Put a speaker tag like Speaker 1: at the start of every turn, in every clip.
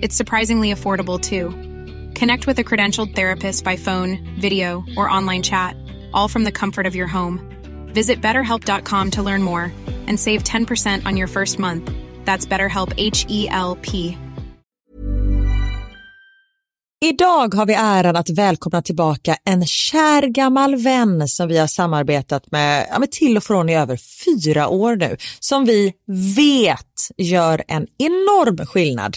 Speaker 1: It's surprisingly affordable too. Connect with a credentialed therapist by phone, video, or online chat, all from the comfort of your home. Visit betterhelp.com to learn more and save 10% on your first month. That's BetterHelp H E L P.
Speaker 2: Idag har vi äran att välkomna tillbaka en kär gammal vän som vi har samarbetat med, ja, med till och från i över fyra år nu, som vi vet gör en enorm skillnad,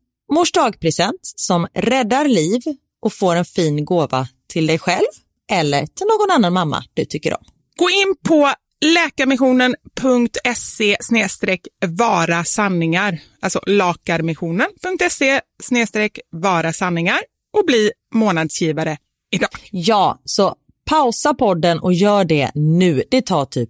Speaker 2: mors dagpresent som räddar liv och får en fin gåva till dig själv eller till någon annan mamma du tycker om.
Speaker 3: Gå in på läkarmissionen.se vara sanningar, alltså lakarmissionen.se vara sanningar och bli månadsgivare idag.
Speaker 2: Ja, så pausa podden och gör det nu. Det tar typ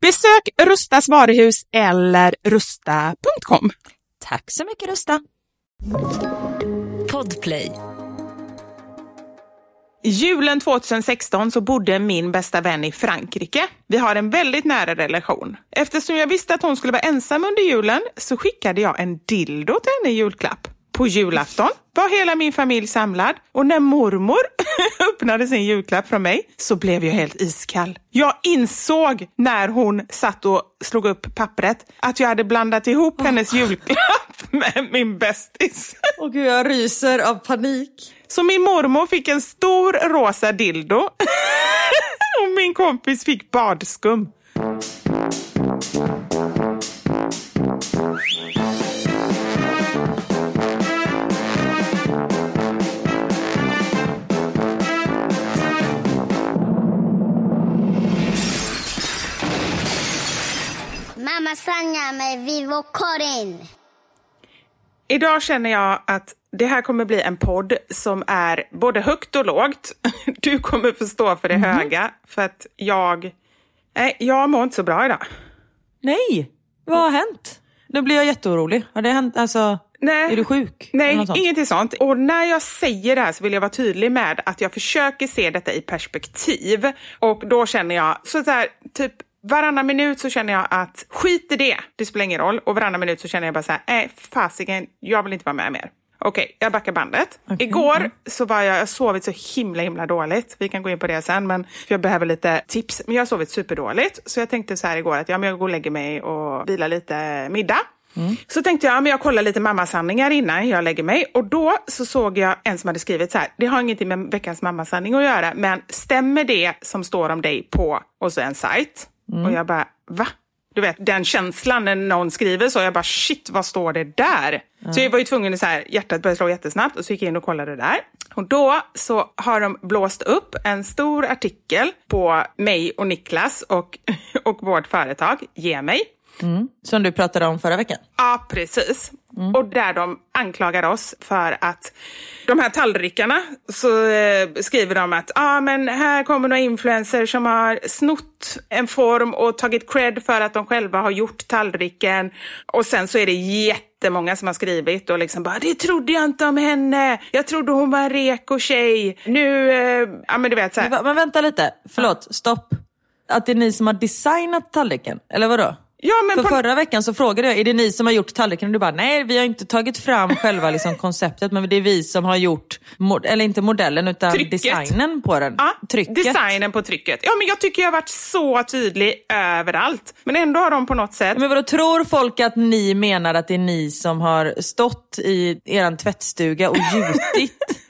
Speaker 3: Besök Rustas varuhus eller rusta.com.
Speaker 2: Tack så mycket Rusta.
Speaker 4: Podplay.
Speaker 3: Julen 2016 så bodde min bästa vän i Frankrike. Vi har en väldigt nära relation. Eftersom jag visste att hon skulle vara ensam under julen så skickade jag en dildo till henne i julklapp. På julafton var hela min familj samlad och när mormor öppnade sin julklapp från mig så blev jag helt iskall. Jag insåg när hon satt och slog upp pappret att jag hade blandat ihop hennes julklapp med min bästis.
Speaker 2: Åh gud, jag ryser av panik.
Speaker 3: Så min mormor fick en stor rosa dildo och min kompis fick badskum.
Speaker 5: Mamma Sanja med Vivo Karin.
Speaker 3: Idag känner jag att det här kommer bli en podd som är både högt och lågt. Du kommer förstå för det höga för att jag... Nej, jag mår inte så bra idag.
Speaker 2: Nej, vad har hänt? Nu blir jag jätteorolig. Har det hänt, alltså,
Speaker 3: Nej.
Speaker 2: är du sjuk?
Speaker 3: Nej,
Speaker 2: sånt?
Speaker 3: ingenting sånt. Och när jag säger det här så vill jag vara tydlig med att jag försöker se detta i perspektiv. Och då känner jag, så här, typ varannan minut så känner jag att skit i det, det spelar ingen roll. Och varannan minut så känner jag bara så här, nej fasiken, jag vill inte vara med mer. Okej, jag backar bandet.
Speaker 2: Okej,
Speaker 3: Igår så var jag, jag sovit så himla himla dåligt. Vi kan gå in på det sen, men jag behöver lite tips. Men jag har sovit superdåligt. Så jag tänkte så här igår att ja, men jag går och lägger mig och vilar lite middag. Så tänkte jag, ja, men jag kollar lite mammasanningar innan jag lägger mig. Och då så såg jag en som hade skrivit så här, det har ingenting med veckans mammasanning att göra, men stämmer det som står om dig på, och så en sajt. Och jag bara, va? Du vet, den känslan när någon skriver så, jag bara shit, vad står det där? Så jag var ju tvungen att så här, hjärtat började slå jättesnabbt och så gick jag in och kollade där. Och då så har de blåst upp en stor artikel på mig och Niklas och, och vårt företag, Ge mig.
Speaker 2: Som du pratade om förra veckan.
Speaker 3: Ja, precis. Och där de anklagar oss för att de här tallrikarna så eh, skriver de att ah, men här kommer några influencers som har snott en form och tagit cred för att de själva har gjort tallriken. Och sen så är det jättemånga som har skrivit och liksom bara det trodde jag inte om henne. Jag trodde hon var en reko tjej. Nu, eh, ja men du vet så här.
Speaker 2: Men vänta lite, förlåt, stopp. Att det är ni som har designat tallriken, eller vadå?
Speaker 3: Ja, men
Speaker 2: För
Speaker 3: på...
Speaker 2: förra veckan så frågade jag, är det ni som har gjort tallriken? Och du bara, nej vi har inte tagit fram själva liksom, konceptet men det är vi som har gjort, eller inte modellen utan
Speaker 3: Trycket.
Speaker 2: designen på den.
Speaker 3: Ja,
Speaker 2: Trycket.
Speaker 3: Designen på trycket. Ja, men jag tycker jag har varit så tydlig överallt. Men ändå har de på något sätt...
Speaker 2: Men vadå, tror folk att ni menar att det är ni som har stått i er tvättstuga och gjutit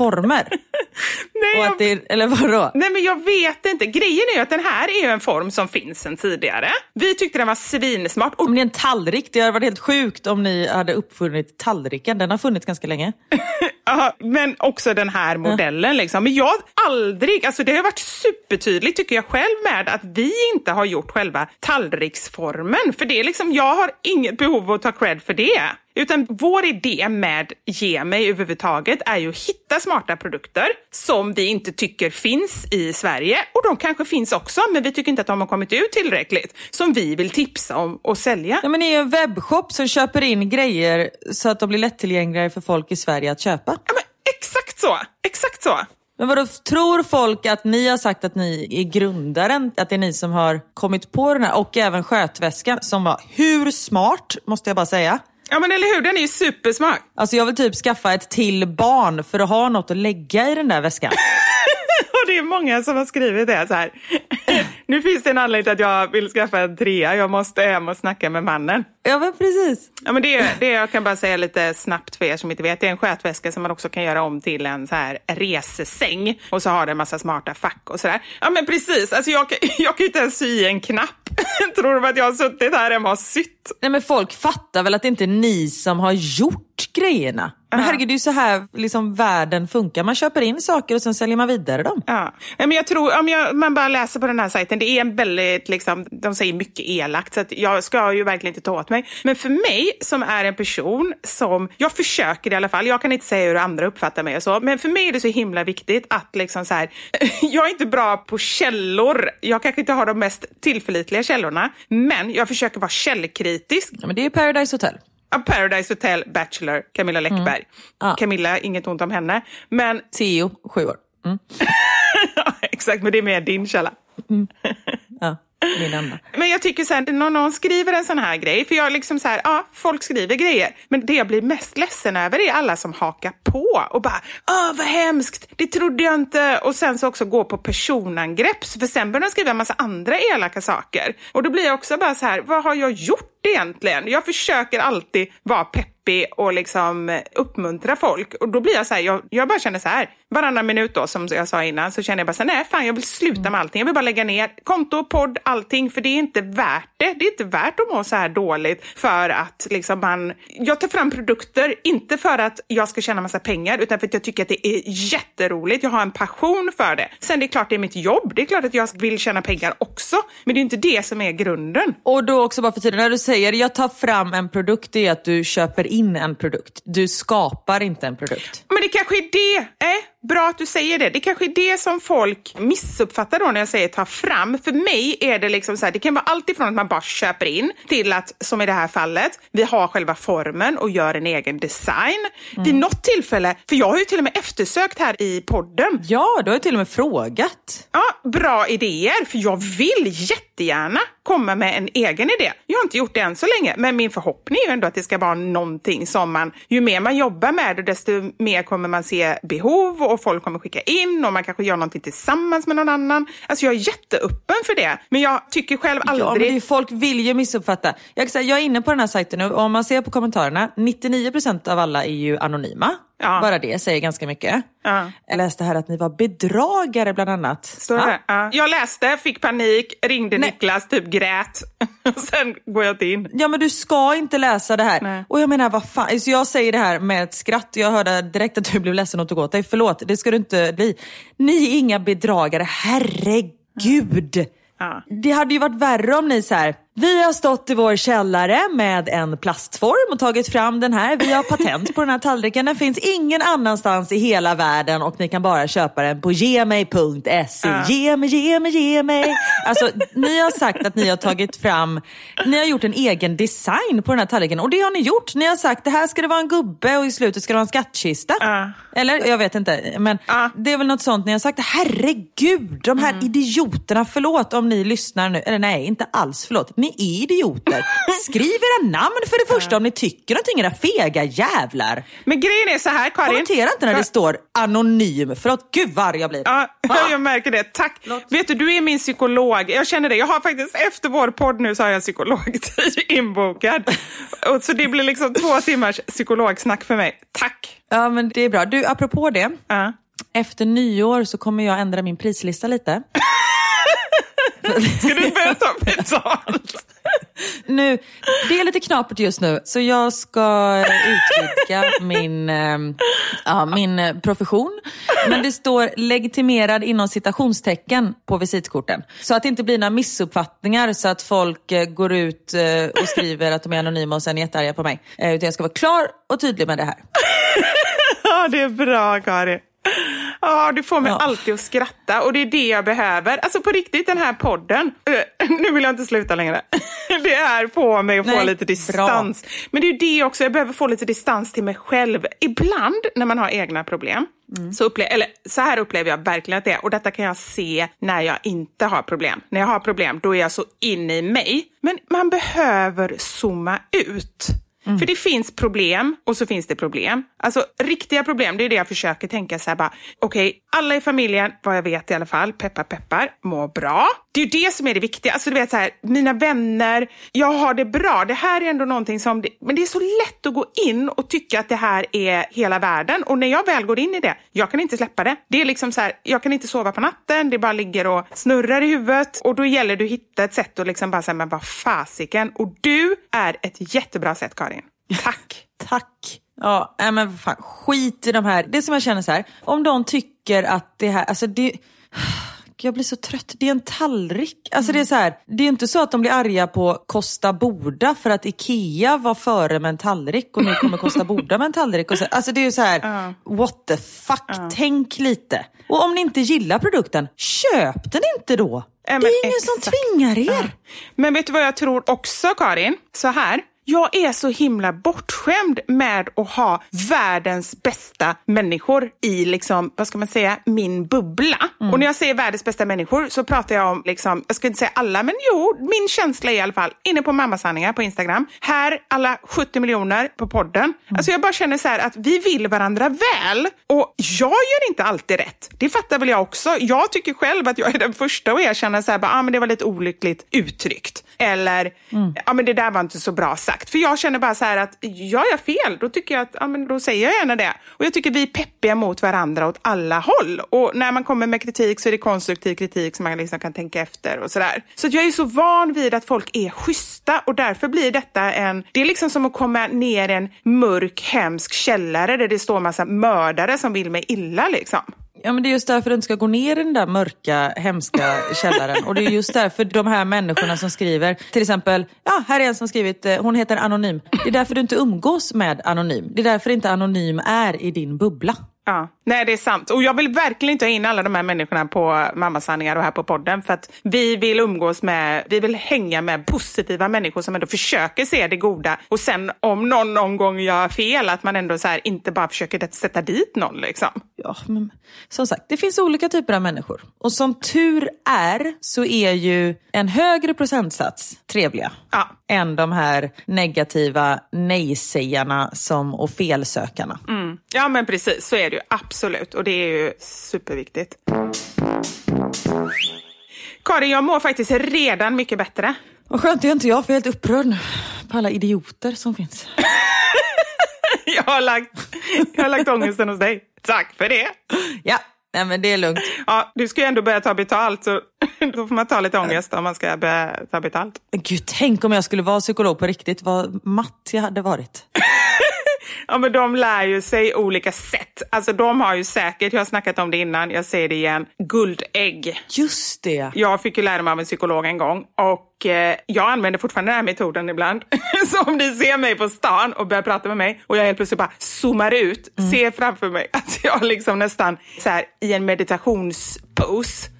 Speaker 2: former?
Speaker 3: Nej, jag...
Speaker 2: det eller vadå?
Speaker 3: Nej, men jag vet inte. Grejen är ju att den här är ju en form som finns sedan tidigare. Vi tyckte den var svinsmart. Och
Speaker 2: Om det är en tallrik, det hade varit helt sjukt om ni hade uppfunnit tallriken. Den har funnits ganska länge.
Speaker 3: Ja, men också den här modellen. Liksom. Men jag aldrig, alltså det har varit supertydligt tycker jag själv med att vi inte har gjort själva tallriksformen. För det är liksom, jag har inget behov av att ta cred för det. Utan vår idé med Ge mig överhuvudtaget är ju att hitta smarta produkter som vi inte tycker finns i Sverige. Och de kanske finns också, men vi tycker inte att de har kommit ut tillräckligt. Som vi vill tipsa om och sälja.
Speaker 2: Ja, men ni är ju en webbshop som köper in grejer så att de blir lättillgängliga för folk i Sverige att köpa.
Speaker 3: Ja, men exakt så! Exakt så!
Speaker 2: Men vadå, tror folk att ni har sagt att ni är grundaren? Att det är ni som har kommit på den här? Och även skötväskan som var hur smart, måste jag bara säga.
Speaker 3: Ja men eller hur, den är ju supersmart.
Speaker 2: Alltså jag vill typ skaffa ett till barn för att ha något att lägga i den där väskan.
Speaker 3: Och det är många som har skrivit det så här. Nu finns det en anledning till att jag vill skaffa en trea. Jag måste hem och snacka med mannen.
Speaker 2: ja men precis.
Speaker 3: Ja, men det, det jag kan bara säga lite snabbt för er som inte vet. Det är en skötväska som man också kan göra om till en så här resesäng. Och så har det en massa smarta fack och sådär. Ja men precis, alltså jag, kan- jag kan ju inte ens sy en knapp. Tror de att jag har suttit här hemma och sytt?
Speaker 2: Nej men folk fattar väl att det inte är ni som har gjort grejerna. Men herregud, det är ju så här liksom, världen funkar. Man köper in saker och sen säljer man vidare dem.
Speaker 3: Ja. Men jag tror, om jag, man bara läser på den här sajten, det är en väldigt, liksom, de säger mycket elakt, så jag ska ju verkligen inte ta åt mig. Men för mig som är en person som, jag försöker i alla fall, jag kan inte säga hur andra uppfattar mig och så, men för mig är det så himla viktigt att liksom så här, jag är inte bra på källor, jag kanske inte har de mest tillförlitliga källorna, men jag försöker vara källkritisk.
Speaker 2: Ja, men det är Paradise Hotel.
Speaker 3: Ja, Paradise Hotel, Bachelor, Camilla Läckberg.
Speaker 2: Ja.
Speaker 3: Camilla, inget ont om henne, men
Speaker 2: Theo, sju år. Mm.
Speaker 3: Ja, exakt, men det är mer din källa.
Speaker 2: Ja, min enda.
Speaker 3: Men jag tycker här, när någon skriver en sån här grej, för jag liksom så här, ja, folk skriver grejer, men det jag blir mest ledsen över är alla som hakar på och bara, åh vad hemskt, det trodde jag inte, och sen så också gå på personangrepp, för sen börjar de skriva en massa andra elaka saker. Och då blir jag också bara så här, vad har jag gjort egentligen? Jag försöker alltid vara peppig och liksom eh, uppmuntra folk. Och då blir jag så här, jag, jag bara känner så här, varannan minut då som jag sa innan så känner jag bara så här, nej fan jag vill sluta med allting. Jag vill bara lägga ner konto, podd, allting för det är inte värt det. Det är inte värt att må så här dåligt för att liksom man, jag tar fram produkter, inte för att jag ska tjäna massa pengar utan för att jag tycker att det är jätteroligt. Jag har en passion för det. Sen det är klart det är mitt jobb. Det är klart att jag vill tjäna pengar också. Men det är inte det som är grunden.
Speaker 2: Och då också bara för tiden, när du säger jag tar fram en produkt, det är att du köper in en produkt. Du skapar inte en produkt.
Speaker 3: Men kanske är det. Eh, bra att du säger det. Det kanske är det som folk missuppfattar då när jag säger ta fram. För mig är det liksom så här, det kan vara allt ifrån att man bara köper in till att, som i det här fallet, vi har själva formen och gör en egen design. Vid något tillfälle, för jag har ju till och med eftersökt här i podden,
Speaker 2: Ja, du har ju till och med frågat.
Speaker 3: Ja, bra idéer, för jag vill jättegärna komma med en egen idé. Jag har inte gjort det än så länge, men min förhoppning är ju ändå att det ska vara någonting som man, ju mer man jobbar med det, desto mer kommer man se behov och folk kommer skicka in och man kanske gör någonting tillsammans med någon annan. Alltså jag är jätteöppen för det, men jag tycker själv
Speaker 2: Ja, men
Speaker 3: aldrig...
Speaker 2: det är, folk vill ju missuppfatta. Jag, jag är inne på den här sajten nu och om man ser på kommentarerna, 99% av alla är ju anonyma.
Speaker 3: Ja.
Speaker 2: Bara det säger ganska mycket.
Speaker 3: Ja.
Speaker 2: Jag läste här att ni var bedragare bland annat.
Speaker 3: Det
Speaker 2: Ja.
Speaker 3: Jag läste, fick panik, ringde
Speaker 2: Nej.
Speaker 3: Niklas, typ grät. Sen går jag in.
Speaker 2: Ja men du ska inte läsa det här.
Speaker 3: Nej.
Speaker 2: Och jag menar vad fan, så jag säger det här med ett skratt. Jag hörde direkt att du blev ledsen och tog åt dig. Förlåt, det ska du inte bli. Ni är inga bedragare, herregud.
Speaker 3: Ja.
Speaker 2: Det hade ju varit värre om ni så här. Vi har stått i vår källare med en plastform och tagit fram den här. Vi har patent på den här tallriken. Den finns ingen annanstans i hela världen och ni kan bara köpa den på gemig.se. Ge mig, ge mig, ge mig. Alltså, ni har sagt att ni har tagit fram, ni har gjort en egen design på den här tallriken och det har ni gjort. Ni har sagt det här ska det vara en gubbe och i slutet ska det vara en skattkista.
Speaker 3: Ja.
Speaker 2: Eller? Jag vet inte. Men
Speaker 3: Ja.
Speaker 2: det är väl något sånt ni har sagt. Herregud, de här idioterna, förlåt om ni lyssnar nu. Eller nej, inte alls förlåt. Ni är idioter. Skriv era namn för det första om ni tycker någonting, era fega jävlar.
Speaker 3: Men grejen är så här Karin.
Speaker 2: Kommentera inte när det står anonym. Förlåt, gud vad arg jag blir.
Speaker 3: Ja, jag märker det. Tack. Vet du, du är min psykolog. Jag känner det. Jag har faktiskt, efter vår podd nu så har jag psykologtid inbokad. Och så det blir liksom två timmars psykologsnack för mig. Tack.
Speaker 2: Ja, men det är bra. Du, apropå det.
Speaker 3: Ja.
Speaker 2: Efter nyår så kommer jag ändra min prislista lite.
Speaker 3: Ska du börja ta betalt?
Speaker 2: Nu, det är lite knapert just nu, så jag ska utvidga min, eh, ja, min eh, profession. Men det står legitimerad inom citationstecken på visitkorten. Så att det inte blir några missuppfattningar så att folk eh, går ut eh, och skriver att de är anonyma och sen är jättearga på mig. Utan jag ska vara klar och tydlig med det här.
Speaker 3: Ja, det är bra Karin. Ja, du får mig
Speaker 2: Ja.
Speaker 3: alltid att skratta och det är det jag behöver. Alltså på riktigt, den här podden. eh, Nu vill jag inte sluta längre. Det är på mig att få
Speaker 2: Nej,
Speaker 3: lite
Speaker 2: bra.
Speaker 3: distans. Men det är ju det också, jag behöver få lite distans till mig själv. Ibland när man har egna problem,
Speaker 2: Mm.
Speaker 3: så, upple- eller, så här upplever jag verkligen att det är. Och detta kan jag se när jag inte har problem. När jag har problem, då är jag så inne i mig. Men man behöver zooma ut.
Speaker 2: Mm.
Speaker 3: För det finns problem och så finns det problem. Alltså riktiga problem, det är det jag försöker tänka så här bara. Okej, alla i familjen, vad jag vet i alla fall, peppar peppar, mår bra. Det är ju det som är det viktiga. Alltså du vet så här, mina vänner, jag har det bra. Det här är ändå någonting som, men det är så lätt att gå in och tycka att det här är hela världen. Och när jag väl går in i det, jag kan inte släppa det. Det är liksom så här, jag kan inte sova på natten, det bara ligger och snurrar i huvudet. Och då gäller det att hitta ett sätt att liksom bara säga, men vad fasiken. Och du är ett jättebra sätt Karin. Tack.
Speaker 2: Tack. Ja, nej men fan, skit i de här. Det som jag känner så här, om de tycker att det här, alltså det... Jag blir så trött. Det är en tallrik. Alltså det är så här, det är inte så att de blir arga på Costa Boda för att Ikea var före med en tallrik och nu kommer Costa Boda med en tallrik. Och så, alltså det är ju så här, what the fuck, tänk lite. Och om ni inte gillar produkten, köp den inte då.
Speaker 3: Ja,
Speaker 2: det är ingen
Speaker 3: exakt.
Speaker 2: som tvingar er.
Speaker 3: Men vet du vad jag tror också, Karin? Så här. Jag är så himla bortskämd med att ha världens bästa människor i, liksom, vad ska man säga, min bubbla. Och när jag säger världens bästa människor så pratar jag om, liksom, jag ska inte säga alla, men jo, min känsla är i alla fall, inne på Mammasanningar på Instagram. Här, alla 70 miljoner på podden. Alltså jag bara känner så här att vi vill varandra väl. Och jag gör inte alltid rätt. Det fattar väl jag också. Jag tycker själv att jag är den första att erkänna så här, bara, ah, men det var lite olyckligt uttryckt. Eller, ja men det där var inte så bra sagt. För jag känner bara så här att, gör jag fel, då tycker jag att, ja men då säger jag gärna det. Och jag tycker vi är peppiga mot varandra åt alla håll. Och när man kommer med kritik så är det konstruktiv kritik som man liksom kan tänka efter och sådär. Så att jag är så van vid att folk är schyssta och därför blir detta en, det är liksom som att komma ner i en mörk, hemsk källare där det står massa mördare som vill mig illa liksom.
Speaker 2: Ja men det är just därför du inte ska gå ner i den där mörka, hemska källaren. Och det är just därför de här människorna som skriver, till exempel, ja här är en som skrivit, eh, hon heter Anonym. Det är därför du inte umgås med Anonym. Det är därför inte Anonym är i din bubbla.
Speaker 3: Ja, nej det är sant. Och jag vill verkligen inte ha in alla de här människorna på Mammasanningar och här på podden. För att vi vill umgås med, vi vill hänga med positiva människor som ändå försöker se det goda. Och sen om någon någon gång gör fel, att man ändå så här, inte bara försöker sätta dit någon liksom.
Speaker 2: Ja, men som sagt, det finns olika typer av människor. Och som tur är så är ju en högre procentsats trevliga
Speaker 3: Ja.
Speaker 2: än de här negativa nej-sägarna som, och felsökarna.
Speaker 3: Mm. Ja men precis, så är det ju absolut. Och det är ju superviktigt. Karin, jag mår faktiskt redan mycket bättre.
Speaker 2: Vad skönt, det är inte jag för jag är helt upprörd nu på alla idioter som finns.
Speaker 3: Jag har lagt, jag har lagt ångesten hos dig. Tack för det.
Speaker 2: Ja, nej men det är lugnt.
Speaker 3: Ja, du ska ju ändå börja ta betalt, så då får man ta lite ångest om man ska börja ta betalt.
Speaker 2: Men Gud, tänk om jag skulle vara psykolog på riktigt, vad matt jag hade varit.
Speaker 3: Ja, men de lär ju sig olika sätt. Alltså de har ju säkert, jag har snackat om det innan, jag säger det igen, guldägg.
Speaker 2: Just det.
Speaker 3: Jag fick ju lära mig av en psykolog en gång och eh, jag använder fortfarande den här metoden ibland. så om ni ser mig på stan och börjar prata med mig och jag helt plötsligt bara zoomar ut, ser framför mig att jag liksom nästan så här, i en meditationspose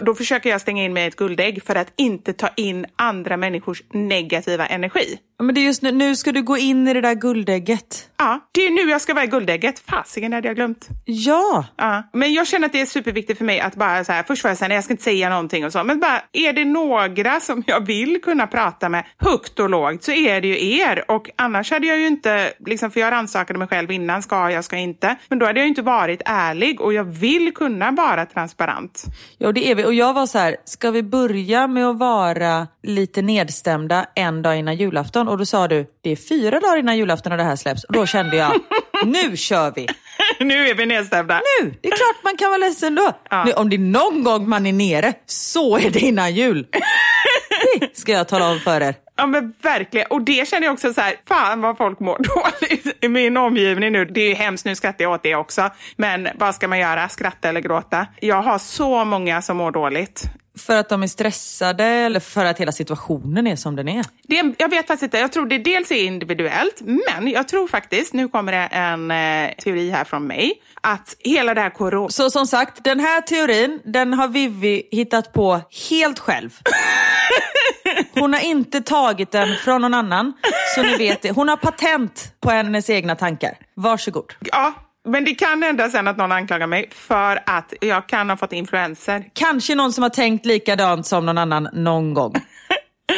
Speaker 3: Då försöker jag stänga in mig i ett guldägg för att inte ta in andra människors negativa energi.
Speaker 2: Men det är just nu, nu ska du gå in i det där guldägget.
Speaker 3: Ja, det är nu jag ska vara i guldägget. Fasiken hade jag glömt.
Speaker 2: Ja!
Speaker 3: Ja. Men jag känner att det är superviktigt för mig att bara så här, först var jag säga jag ska inte säga någonting och så, men bara är det några som jag vill kunna prata med högt och lågt så är det ju er. Och annars hade jag ju inte, liksom, för jag rannsakade mig själv innan, ska jag, ska inte. Men då hade jag ju inte varit ärlig och jag vill kunna vara transparent.
Speaker 2: Ja, det är vi. Och jag var så här, ska vi börja med att vara lite nedstämda en dag innan julafton? Och då sa du, det är fyra dagar innan julafton och det här släpps. Och då kände jag, nu kör vi!
Speaker 3: nu är vi nedstämda.
Speaker 2: Nu! Det är klart man kan vara ledsen då.
Speaker 3: Ja.
Speaker 2: Nu, om det är någon gång man är nere, så är det innan jul. Det ska jag tala om för er.
Speaker 3: Ja men verkligen. Och det känner jag också så här, fan vad folk mår dåligt i min omgivning nu. Det är ju hemskt, nu skrattar jag åt det också. Men vad ska man göra? Skratta eller gråta? Jag har så många som mår dåligt.
Speaker 2: För att de är stressade eller för att hela situationen är som den är?
Speaker 3: Det, jag vet faktiskt inte. Jag tror det dels är individuellt, men jag tror faktiskt, nu kommer det en eh, teori här från mig, att hela det här corona...
Speaker 2: Så som sagt, den här teorin, den har Vivi hittat på helt själv. Hon har inte tagit den från någon annan, så ni vet det. Hon har patent på hennes egna tankar. Varsågod.
Speaker 3: Ja, men det kan hända sen att någon anklagar mig för att jag kan ha fått influenser.
Speaker 2: Kanske någon som har tänkt likadant som någon annan någon gång.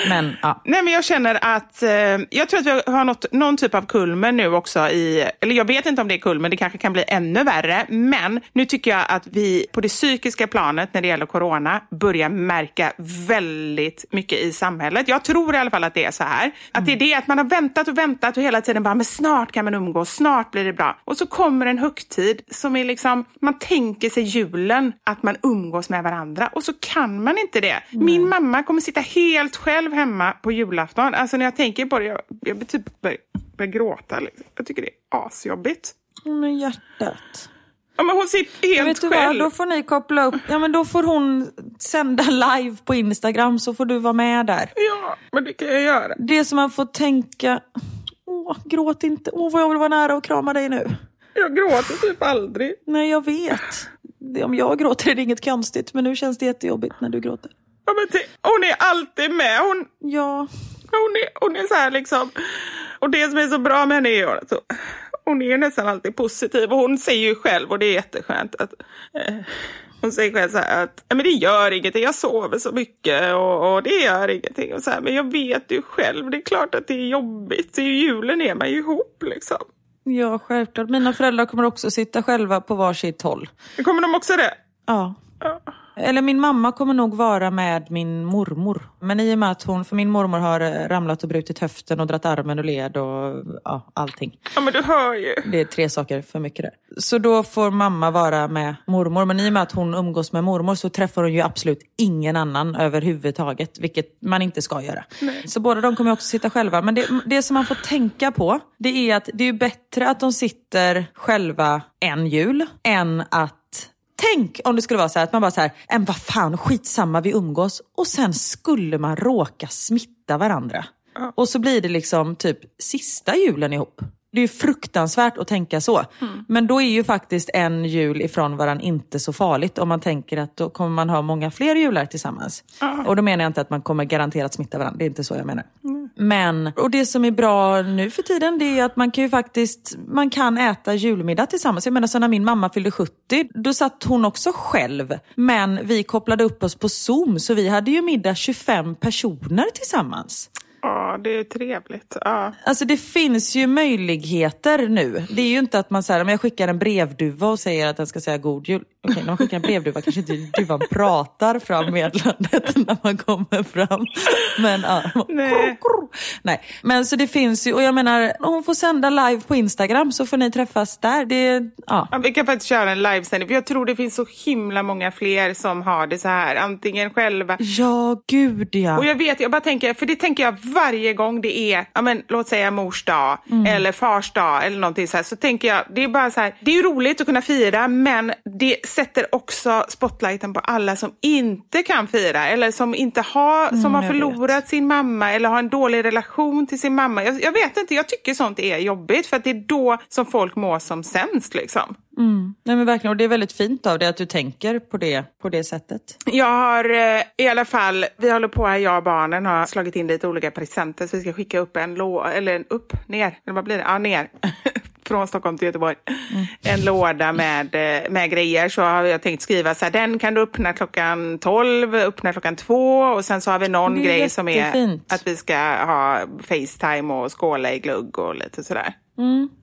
Speaker 2: Men ja.
Speaker 3: Nej, men jag känner att, eh, jag tror att vi har nått någon typ av kulmen nu också i, eller jag vet inte om det är kulmen, det kanske kan bli ännu värre, men nu tycker jag att vi på det psykiska planet när det gäller corona börjar märka väldigt mycket i samhället. Jag tror i alla fall att det är så här, att det är det att man har väntat och väntat och hela tiden bara, men snart kan man umgås, snart blir det bra. Och så kommer en högtid som är liksom, man tänker sig julen, att man umgås med varandra och så kan man inte det. Min mamma kommer sitta helt själv hemma på julafton. Alltså när jag tänker på det, jag, jag typ börjar, börjar gråta. Liksom. Jag tycker det är asjobbigt.
Speaker 2: Men hjärtat.
Speaker 3: Ja, men hon sitter helt
Speaker 2: vet du vad,
Speaker 3: själv.
Speaker 2: då får ni koppla upp. Ja men då får hon sända live på Instagram så får du vara med där.
Speaker 3: Ja, men det kan jag göra.
Speaker 2: Det som man får tänka, åh gråt inte, åh vad jag vill vara nära och krama dig nu.
Speaker 3: Jag gråter typ aldrig.
Speaker 2: Nej jag vet. Om jag gråter är det inget konstigt men nu känns det jättejobbigt när du gråter.
Speaker 3: Ja, men hon är alltid med. Hon,
Speaker 2: Ja,
Speaker 3: hon, är, hon är så här liksom. Och det som är så bra med henne är att hon- är nästan alltid positiv. Och hon säger ju själv, och det är jätteskönt, att eh, hon säger själv så här att "Ja, men det gör ingenting, jag sover så mycket och, och det gör ingenting. Och så här, men jag vet ju själv, det är klart att det är jobbigt. I julen är man ju ihop liksom.
Speaker 2: ja självklart. Mina föräldrar kommer också sitta själva på varsitt håll.
Speaker 3: Kommer de också det?
Speaker 2: Ja.
Speaker 3: Ja.
Speaker 2: Eller min mamma kommer nog vara med min mormor. Men i och med att hon, för min mormor har eh, ramlat och brutit höften och dratt armen och led och ja, allting.
Speaker 3: Ja, men du hör ju.
Speaker 2: Det är tre saker för mycket där. Så då får mamma vara med mormor. Men i och med att hon umgås med mormor så träffar hon ju absolut ingen annan överhuvudtaget. Vilket man inte ska göra. Så båda de kommer också sitta själva. Men det, det som man får tänka på det är att det är bättre att de sitter själva en jul än att Tänk om det skulle vara så här att man bara så här, "En, vad fan, skitsamma, vi umgås. Och sen skulle man råka smitta varandra. Och så blir det liksom typ sista julen ihop. Det är fruktansvärt att tänka så. Men då är ju faktiskt en jul ifrån varandra inte så farligt om man tänker att då kommer man ha många fler jular tillsammans. Och då menar jag inte att man kommer garanterat smitta varandra, det är inte så jag menar. Men, och det som är bra nu för tiden det är att man kan ju faktiskt man kan äta julmiddag tillsammans. Jag menar så när min mamma fyllde 70, då satt hon också själv. Men vi kopplade upp oss på Zoom så vi hade ju middag 25 personer tillsammans.
Speaker 3: Ja, det är trevligt. Ja.
Speaker 2: Alltså det finns ju möjligheter nu. Det är ju inte att man säger om jag skickar en brevduva och säger att den ska säga god jul. Okej, när man skickar en brevduva kanske inte duvan pratar fram meddelandet när man kommer fram. Men ja.
Speaker 3: Nej.
Speaker 2: Nej, men så det finns ju, och jag menar, om hon får sända live på Instagram så får ni träffas där. Det, ja.
Speaker 3: Ja, vi kan faktiskt köra en livesändning, för jag tror det finns så himla många fler som har det så här, antingen själva.
Speaker 2: ja, gud ja.
Speaker 3: Och jag vet, jag bara tänker, för det tänker jag varje gång det är, ja men låt säga mors dag eller fars dag eller någonting så här, så tänker jag, det är bara så här, det är ju roligt att kunna fira, men det sätter också spotlighten på alla som inte kan fira eller som inte har, som har
Speaker 2: jag
Speaker 3: förlorat sin mamma eller har en dålig relation till sin mamma. Jag, jag vet inte, jag tycker sånt är jobbigt för att det är då som folk mår som sämst liksom.
Speaker 2: Nej men verkligen, och det är väldigt fint av dig att du tänker på det, på det sättet.
Speaker 3: Jag har eh, i alla fall, vi håller på här, jag och barnen har slagit in lite olika presenter så vi ska skicka upp en låda, eller en upp, ner, eller vad blir det? Ja, ner. Från Stockholm till Göteborg. En låda med, eh, med grejer. Så har jag tänkt skriva så här, den kan du öppna klockan 12, öppna klockan 2 och sen så har vi någon grej som är
Speaker 2: jättefint.
Speaker 3: att vi ska ha Facetime och skåla i glugg och lite sådär.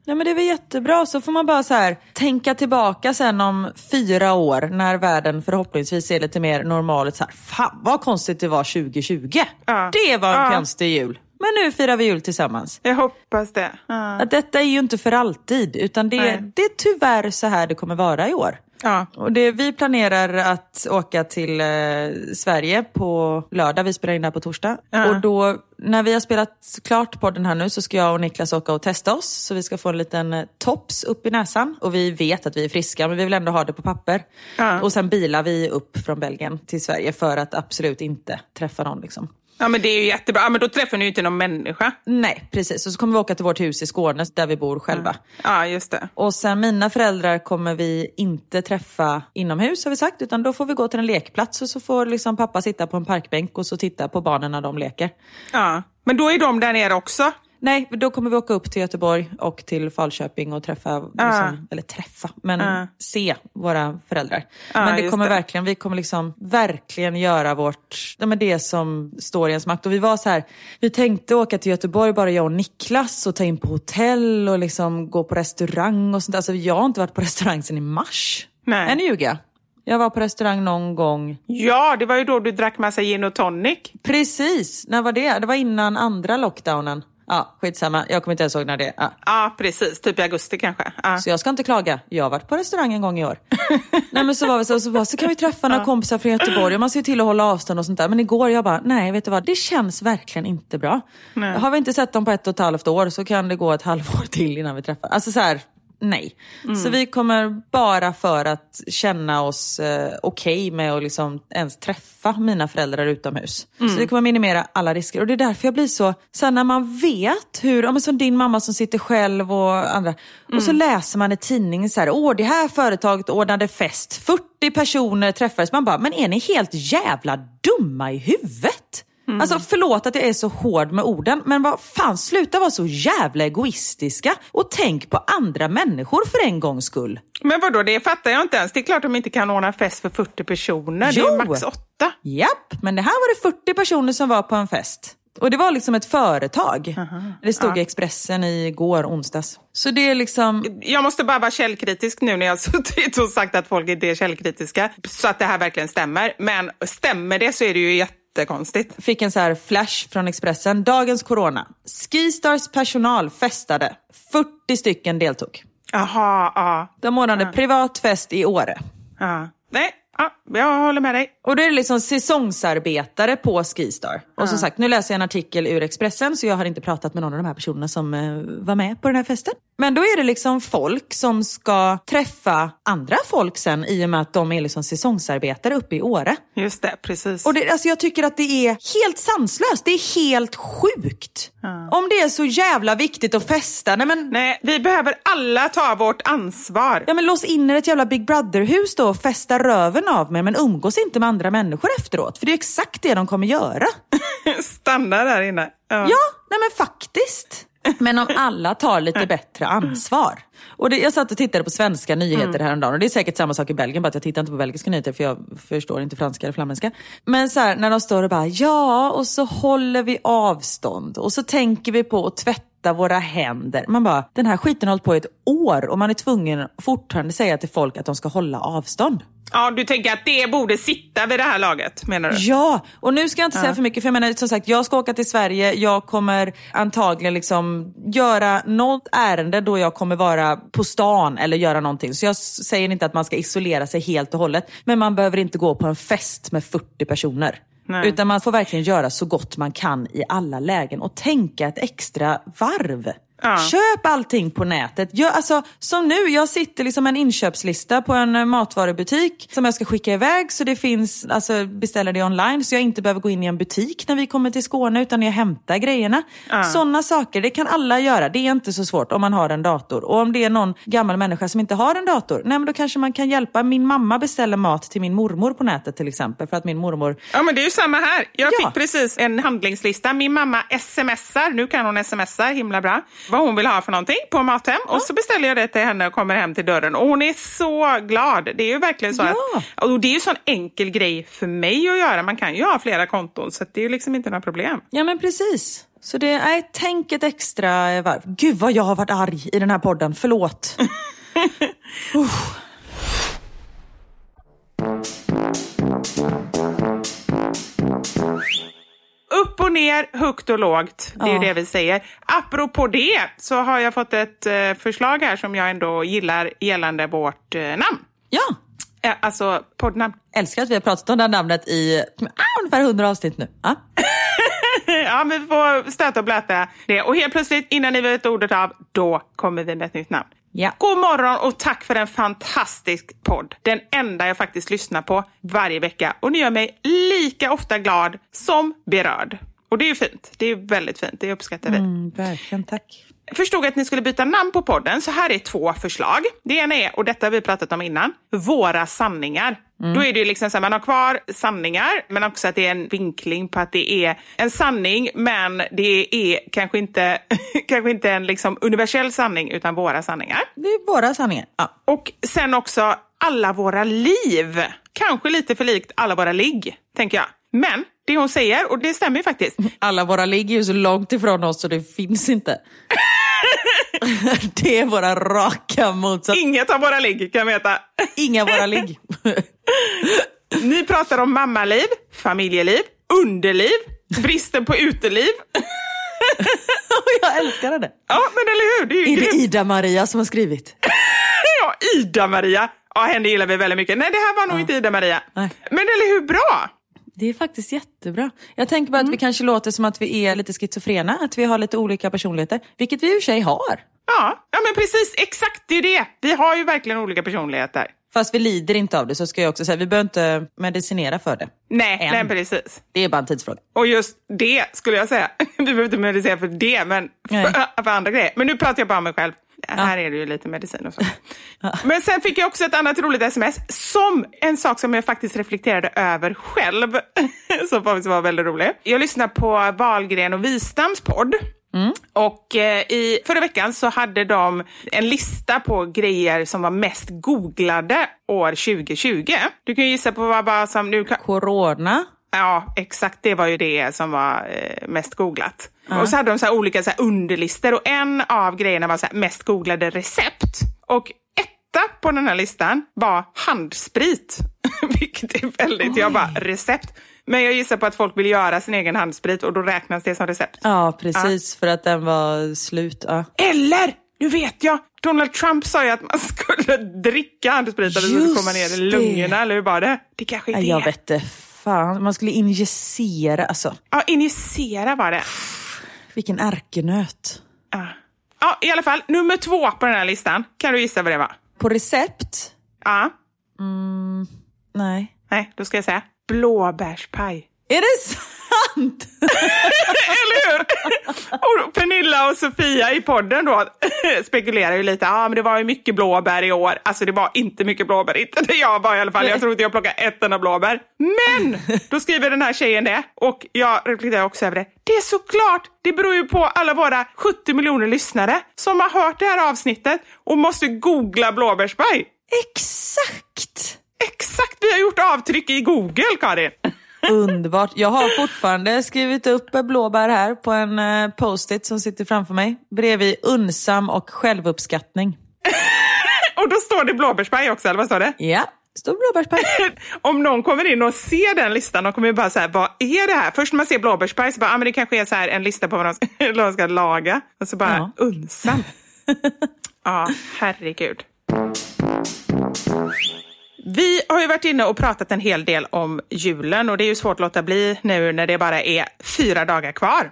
Speaker 2: Ja men det är väl jättebra, så får man bara så här tänka tillbaka sen om fyra år när världen förhoppningsvis är lite mer normal. Så här, Fan vad konstigt det var 2020.
Speaker 3: Ja.
Speaker 2: Det var en
Speaker 3: Ja.
Speaker 2: konstig jul. Men nu firar vi jul tillsammans.
Speaker 3: Jag hoppas det. Ja.
Speaker 2: Att detta är ju inte för alltid, utan det,
Speaker 3: Nej.
Speaker 2: det är tyvärr så här det kommer vara i år.
Speaker 3: Ja.
Speaker 2: Och det, vi planerar att åka till eh, Sverige på lördag. Vi spelar in det här på torsdag.
Speaker 3: Ja.
Speaker 2: Och då, när vi har spelat klart podden här nu så ska jag och Niklas åka och testa oss. Så vi ska få en liten eh, tops upp i näsan. Och vi vet att vi är friska, men vi vill ändå ha det på papper.
Speaker 3: Ja.
Speaker 2: Och sen bilar vi upp från Belgien till Sverige för att absolut inte träffa någon. Liksom.
Speaker 3: Ja, men det är ju jättebra. Ja, men då träffar ni ju inte någon människa.
Speaker 2: Nej, precis. Och så kommer vi åka till vårt hus i Skåne där vi bor själva.
Speaker 3: Ja, just det.
Speaker 2: Och sen mina föräldrar kommer vi inte träffa inomhus har vi sagt, utan då får vi gå till en lekplats och så får liksom pappa sitta på en parkbänk och så titta på barnen när de leker.
Speaker 3: Ja. Men då är de där nere också.
Speaker 2: Nej, då kommer vi åka upp till Göteborg och till Falköping och träffa, liksom, eller träffa, men
Speaker 3: Ja.
Speaker 2: se våra föräldrar.
Speaker 3: Ja,
Speaker 2: men det kommer
Speaker 3: det.
Speaker 2: verkligen, vi kommer liksom verkligen göra vårt, ja, men det som står i ens makt. Och vi var så här, vi tänkte åka till Göteborg, bara jag och Niklas, och ta in på hotell och liksom gå på restaurang och sånt. Alltså jag har inte varit på restaurang sedan i mars.
Speaker 3: Nej.
Speaker 2: Nu ljuger jag. Jag var på restaurang någon gång.
Speaker 3: Ja, det var ju då du drack massa gin och tonic.
Speaker 2: Precis, när var det? Det var innan andra lockdownen. Ja, skitsamma. Jag kommer inte ens ihåg när det är. Ja.
Speaker 3: Ja, precis. Typ i augusti kanske. Ja.
Speaker 2: Så jag ska inte klaga. Jag har varit på restaurang en gång i år. nej men så var vi så, så, bara, så kan vi träffa några kompisar från Göteborg och man ser till att hålla avstånd och sånt där. Men igår jag bara, nej vet du vad, det känns verkligen inte bra. Har vi inte sett dem på ett och ett halvt år så kan det gå ett halvår till innan vi träffar. Alltså så här, nej. Så vi kommer bara för att känna oss eh, okej med att liksom ens träffa mina föräldrar utomhus. Så vi kommer minimera alla risker. Och det är därför jag blir så, sen när man vet hur, ja, men som din mamma som sitter själv och andra. Och så läser man i tidningen så här, åh det här företaget ordnade fest, 40 personer träffades. Man bara, men är ni helt jävla dumma i huvudet? Alltså förlåt att jag är så hård med orden, men vad fan, sluta vara så jävla egoistiska och tänk på andra människor för en gångs skull.
Speaker 3: Men vadå, det fattar jag inte ens. Det är klart de inte kan ordna fest för 40 personer. Det är
Speaker 2: Jo.
Speaker 3: max åtta.
Speaker 2: Japp, men det här var det 40 personer som var på en fest. Och det var liksom ett företag. Det stod i Expressen igår, onsdags. Så det är liksom,
Speaker 3: Jag måste bara vara källkritisk nu när jag har suttit och sagt att folk inte är källkritiska. Så att det här verkligen stämmer. Men stämmer det så är det ju jättekonstigt.
Speaker 2: fick en så här flash från Expressen. Dagens corona. Skistars personal festade. 40 stycken deltog.
Speaker 3: Jaha, ja.
Speaker 2: De ordnade privat fest i Åre.
Speaker 3: ja. Nej, ja, jag håller med dig.
Speaker 2: Och då är det liksom säsongsarbetare på Skistar. Och som sagt, nu läser jag en artikel ur Expressen så jag har inte pratat med någon av de här personerna som eh, var med på den här festen. Men då är det liksom folk som ska träffa andra folk sen i och med att de är liksom säsongsarbetare uppe i Åre.
Speaker 3: Just det, precis.
Speaker 2: Och det, alltså jag tycker att det är helt sanslöst. Det är helt sjukt. Om det är så jävla viktigt att festa, nej men,
Speaker 3: Nej, vi behöver alla ta vårt ansvar.
Speaker 2: ja men lås in er i ett jävla Big Brother-hus då och festa röven av mig men umgås inte med andra människor efteråt. För det är exakt det de kommer göra.
Speaker 3: Stanna där inne. Ja.
Speaker 2: Ja, nej men faktiskt. Men om alla tar lite bättre ansvar. Och det, jag satt och tittade på svenska nyheter häromdagen och det är säkert samma sak i Belgien, bara att jag tittar inte på belgiska nyheter för jag förstår inte franska eller flamländska. Men så här, när de står och bara, ja, och så håller vi avstånd och så tänker vi på att tvätta våra händer. Man bara, den här skiten har hållit på i ett år och man är tvungen att fortfarande säga till folk att de ska hålla avstånd.
Speaker 3: ja, du tänker att det borde sitta vid det här laget, menar du?
Speaker 2: Ja, och nu ska jag inte säga för mycket för jag menar som sagt jag ska åka till Sverige, jag kommer antagligen liksom göra något ärende då jag kommer vara på stan eller göra någonting. Så jag säger inte att man ska isolera sig helt och hållet, men man behöver inte gå på en fest med 40 personer.
Speaker 3: Nej.
Speaker 2: Utan man får verkligen göra så gott man kan i alla lägen och tänka ett extra varv.
Speaker 3: Ja.
Speaker 2: Köp allting på nätet. Jag, alltså, som nu, jag sitter liksom en inköpslista på en eh, matvarubutik som jag ska skicka iväg så det finns, alltså beställa det online så jag inte behöver gå in i en butik när vi kommer till Skåne utan jag hämtar grejerna.
Speaker 3: Ja.
Speaker 2: Sådana saker, det kan alla göra. Det är inte så svårt om man har en dator. Och om det är någon gammal människa som inte har en dator, nej men då kanske man kan hjälpa. Min mamma beställer mat till min mormor på nätet till exempel för att min mormor
Speaker 3: Ja, men det är ju samma här. Jag
Speaker 2: Ja.
Speaker 3: fick precis en handlingslista. Min mamma smsar, nu kan hon smsa himla bra, vad hon vill ha för någonting på Mathem. Och så beställer jag det till henne och kommer hem till dörren. Och hon är så glad. Det är ju verkligen så
Speaker 2: Ja.
Speaker 3: att... Och det är ju en sån enkel grej för mig att göra. Man kan ju ha flera konton, så det är ju liksom inte några problem.
Speaker 2: Ja men precis. Så det, nej, tänk ett extra varv. Gud vad jag har varit arg i den här podden, förlåt.
Speaker 3: Upp och ner, högt och lågt. Det är
Speaker 2: Ja.
Speaker 3: det vi säger. Apropå det så har jag fått ett eh, förslag här som jag ändå gillar gällande vårt eh, namn.
Speaker 2: Ja,
Speaker 3: Eh, alltså poddnamn.
Speaker 2: älskar att vi har pratat om det här namnet i ah, ungefär 100 avsnitt nu. Ah.
Speaker 3: ja, men vi får stöta och blöta det. Och helt plötsligt, innan ni vet ordet av, då kommer vi med ett nytt namn.
Speaker 2: Ja.
Speaker 3: God morgon och tack för en fantastisk podd. Den enda jag faktiskt lyssnar på varje vecka. Och ni gör mig lika ofta glad som berörd. Och det är ju fint. Det är väldigt fint. Det uppskattar vi.
Speaker 2: Mm, verkligen, tack.
Speaker 3: Förstod att ni skulle byta namn på podden, så här är två förslag. Det ena är, och detta har vi pratat om innan, Våra sanningar. Då är det ju liksom så här, man har kvar sanningar, men också att det är en vinkling på att det är en sanning, men det är kanske inte, kanske inte en liksom universell sanning, utan våra sanningar.
Speaker 2: Det är våra sanningar. Ja.
Speaker 3: Och sen också alla våra liv. Kanske lite för likt alla våra ligg, tänker jag. Men det hon säger, och det stämmer ju faktiskt,
Speaker 2: Alla våra ligger ju så långt ifrån oss så det finns inte. det är våra raka motsats.
Speaker 3: inget av våra ligg kan veta.
Speaker 2: Inga våra ligg.
Speaker 3: Ni pratar om mammaliv, familjeliv, underliv, bristen på uteliv.
Speaker 2: jag älskar det.
Speaker 3: Ja, men eller hur? Det är ju
Speaker 2: Är det. Ida-Maria som har skrivit?
Speaker 3: Ja, Ida-Maria. Ja, henne gillar vi väldigt mycket. Nej, det här var nog inte Ida-Maria. Men eller hur bra?
Speaker 2: Det är faktiskt jättebra. Jag tänker bara att vi
Speaker 3: Mm.
Speaker 2: kanske låter som att vi är lite schizofrena, att vi har lite olika personligheter, vilket vi i och för sig har.
Speaker 3: Ja, ja men precis. Exakt, det är det. Vi har ju verkligen olika personligheter.
Speaker 2: Fast vi lider inte av det så ska jag också säga, vi behöver inte medicinera för det.
Speaker 3: Nej,
Speaker 2: Än.
Speaker 3: nej precis.
Speaker 2: Det är bara en tidsfråga.
Speaker 3: Och just det skulle jag säga. Vi behöver inte medicinera för det, men för, för andra grejer. Men nu pratar jag bara om mig själv. Här är det ju lite medicin och så. Men sen fick jag också ett annat roligt sms som en sak som jag faktiskt reflekterade över själv. som faktiskt var väldigt rolig. Jag lyssnar på Wahlgren och Wistams podd. Och eh, i förra veckan så hade de en lista på grejer som var mest googlade år 2020. Du kan ju gissa på vad bara som nu kan,
Speaker 2: Corona.
Speaker 3: Ja, exakt. Det var ju det som var eh, mest googlat. Och så hade de så olika så underlistor och en av grejerna var så mest googlade recept. Och etta på den här listan var handsprit. Vilket är väldigt, jag bara recept. Men jag gissar på att folk vill göra sin egen handsprit och då räknas det som recept.
Speaker 2: Ja, precis, för att den var slut. Ja.
Speaker 3: Eller, nu vet jag, Donald Trump sa ju att man skulle dricka handsprit så
Speaker 2: Just
Speaker 3: komma ner i
Speaker 2: det.
Speaker 3: lungorna, eller hur var det? Det kanske är
Speaker 2: Nej,
Speaker 3: det.
Speaker 2: Jag vet inte, fan. Man skulle injicera, alltså.
Speaker 3: Ja, injicera var det.
Speaker 2: Vilken ärkenöt.
Speaker 3: Ja. ja, i alla fall. Nummer två på den här listan. Kan du gissa vad det var?
Speaker 2: På recept?
Speaker 3: Ja.
Speaker 2: Nej.
Speaker 3: Nej, då ska jag säga blåbärspaj.
Speaker 2: Är det sant?
Speaker 3: Eller hur? Och Pernilla och Sofia i podden då spekulerar ju lite. Ja, men det var ju mycket blåbär i år. Alltså det var inte mycket blåbär. Inte det jag var i alla fall. Jag tror inte jag plockade ett enda blåbär. Men då skriver den här tjejen det. Och jag reflekterar också över det. Det är såklart. Det beror ju på alla våra 70 miljoner lyssnare som har hört det här avsnittet och måste googla blåbärspaj.
Speaker 2: Exakt!
Speaker 3: Exakt, vi har gjort avtryck i Google, Karin.
Speaker 2: Underbart. Jag har fortfarande skrivit upp blåbär här på en eh, post-it som sitter framför mig. Bredvid unsam och självuppskattning.
Speaker 3: Och då står det blåbärspaj också, eller vad står det?
Speaker 2: Ja, står blåbärspaj.
Speaker 3: Om någon kommer in och ser den listan, de kommer bara säga vad är det här? Först när man ser blåbärspaj så bara, ah, men det kanske är så här en lista på vad de ska, de ska laga. Och så bara,
Speaker 2: Ja.
Speaker 3: unsam. ja, herregud. Vi har ju varit inne och pratat en hel del om julen och det är ju svårt att låta bli nu när det bara är fyra dagar kvar.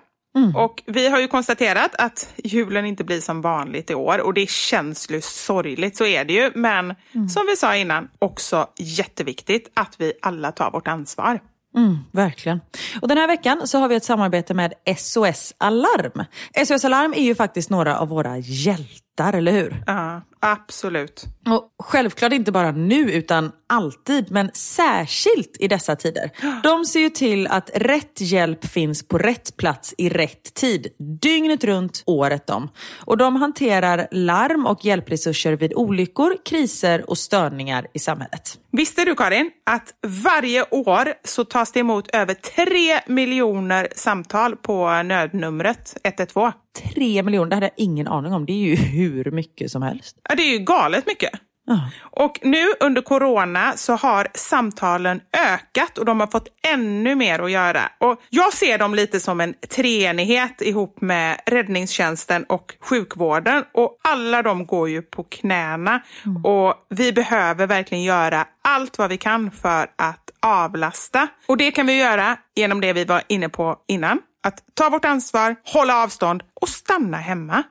Speaker 3: Och vi har ju konstaterat att julen inte blir som vanligt i år och det känns ju sorgligt, så är det ju. Men som vi sa innan, också jätteviktigt att vi alla tar vårt ansvar.
Speaker 2: Mm, verkligen. Och den här veckan så har vi ett samarbete med SOS Alarm. SOS Alarm är ju faktiskt några av våra hjältar, eller hur?
Speaker 3: Ja, absolut.
Speaker 2: Och självklart inte bara nu utan alltid, men särskilt i dessa tider. De ser ju till att rätt hjälp finns på rätt plats i rätt tid, dygnet runt, året om. Och de hanterar larm och hjälpresurser vid olyckor, kriser och störningar i samhället.
Speaker 3: Visste du Karin att varje år så tas det emot över 3 miljoner samtal på nödnumret 112?
Speaker 2: Tre miljoner, det hade jag ingen aning om. Det är ju hur mycket som helst.
Speaker 3: Det är ju galet mycket.
Speaker 2: Ja.
Speaker 3: Och nu under corona så har samtalen ökat och de har fått ännu mer att göra. Och jag ser dem lite som en treenighet ihop med räddningstjänsten och sjukvården. Och alla de går ju på knäna. Och vi behöver verkligen göra allt vad vi kan för att avlasta. Och det kan vi göra genom det vi var inne på innan. Att ta vårt ansvar, hålla avstånd och stanna hemma.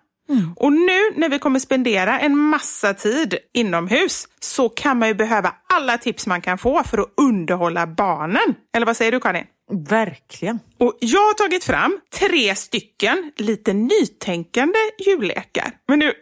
Speaker 3: Och nu när vi kommer spendera en massa tid inomhus så kan man ju behöva alla tips man kan få för att underhålla barnen. Eller vad säger du Karin?
Speaker 2: Verkligen.
Speaker 3: Och jag har tagit fram tre stycken lite nytänkande jullekar. Men nu,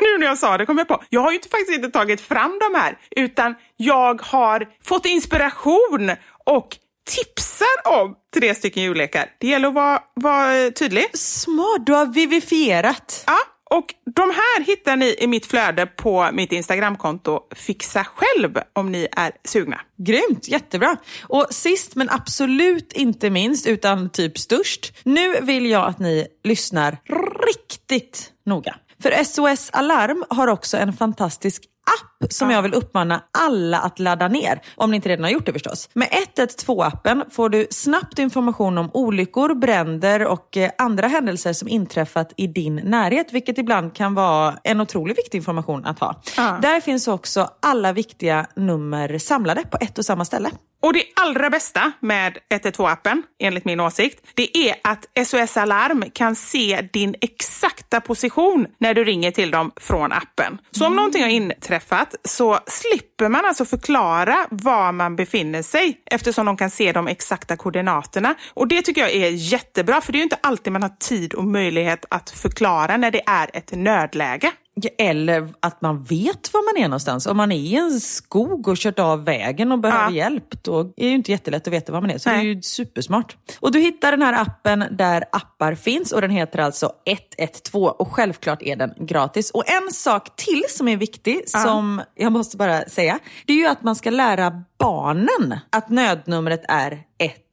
Speaker 3: nu när jag sa det kom jag på, jag har ju inte, faktiskt inte tagit fram de här, utan jag har fått inspiration och tipsar om tre stycken jullekar. Det gäller att vara, vara tydlig.
Speaker 2: Smart, du har vivifierat.
Speaker 3: Ja, och de här hittar ni i mitt flöde på mitt Instagramkonto Fixa själv om ni är sugna.
Speaker 2: Grymt, jättebra. Och sist men absolut inte minst, utan typ störst. Nu vill jag att ni lyssnar riktigt noga. För SOS Alarm har också en fantastisk app som jag vill uppmana alla att ladda ner. Om ni inte redan har gjort det förstås. Med 112-appen får du snabbt information om olyckor, bränder och eh, andra händelser som inträffat i din närhet. Vilket ibland kan vara en otroligt viktig information att ha.
Speaker 3: Ja.
Speaker 2: Där finns också alla viktiga nummer samlade på ett och samma ställe.
Speaker 3: Och det allra bästa med 112-appen, enligt min åsikt, det är att SOS Alarm kan se din exakta position när du ringer till dem från appen. Så om någonting har inträffat så slipper man alltså förklara var man befinner sig eftersom de kan se de exakta koordinaterna. Och det tycker jag är jättebra, för det är ju inte alltid man har tid och möjlighet att förklara när det är ett nödläge.
Speaker 2: Eller att man vet var man är någonstans. Om man är i en skog och kört av vägen och behöver
Speaker 3: Ja.
Speaker 2: hjälp, då är det ju inte jättelätt att veta var man är. Så det är
Speaker 3: Nej.
Speaker 2: ju supersmart. Och du hittar den här appen där appar finns och den heter alltså 112 och självklart är den gratis. Och en sak till som är viktig, som jag måste bara säga, det är ju att man ska lära barnen att nödnumret är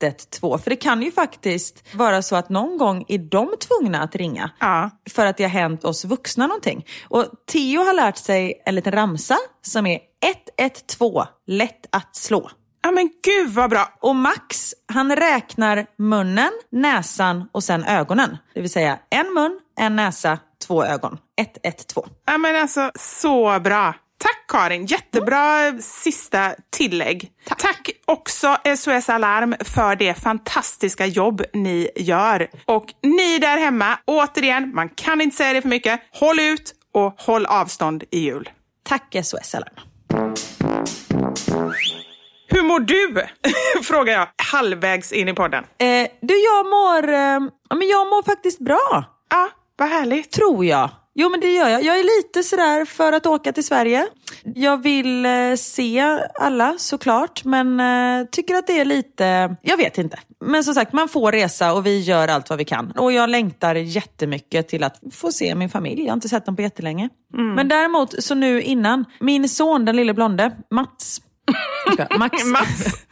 Speaker 2: 112. För det kan ju faktiskt vara så att någon gång är de tvungna att ringa
Speaker 3: Ja.
Speaker 2: för att det har hänt oss vuxna någonting. Och Theo har lärt sig en liten ramsa som är 112, lätt att slå.
Speaker 3: Ja men gud vad bra!
Speaker 2: Och Max, han räknar munnen, näsan och sen ögonen. Det vill säga en mun, en näsa, två ögon. 112.
Speaker 3: Ja men alltså så bra! Tack Karin, jättebra sista tillägg. Tack. också SOS Alarm för det fantastiska jobb ni gör. Och ni där hemma, återigen, man kan inte säga det för mycket. Håll ut och håll avstånd i jul.
Speaker 2: Tack SOS Alarm.
Speaker 3: Hur mår du? Frågar jag halvvägs in i podden.
Speaker 2: Eh, du, jag mår, eh, men jag mår faktiskt bra.
Speaker 3: Ja, vad härligt.
Speaker 2: Tror jag. Jo men det gör jag. Jag är lite sådär för att åka till Sverige. Jag vill eh, se alla såklart men eh, tycker att det är lite, jag vet inte. Men som sagt man får resa och vi gör allt vad vi kan. Och jag längtar jättemycket till att få se min familj. Jag har inte sett dem på jättelänge. Men däremot så nu innan, min son den lille blonde, Mats. Max.
Speaker 3: Mats.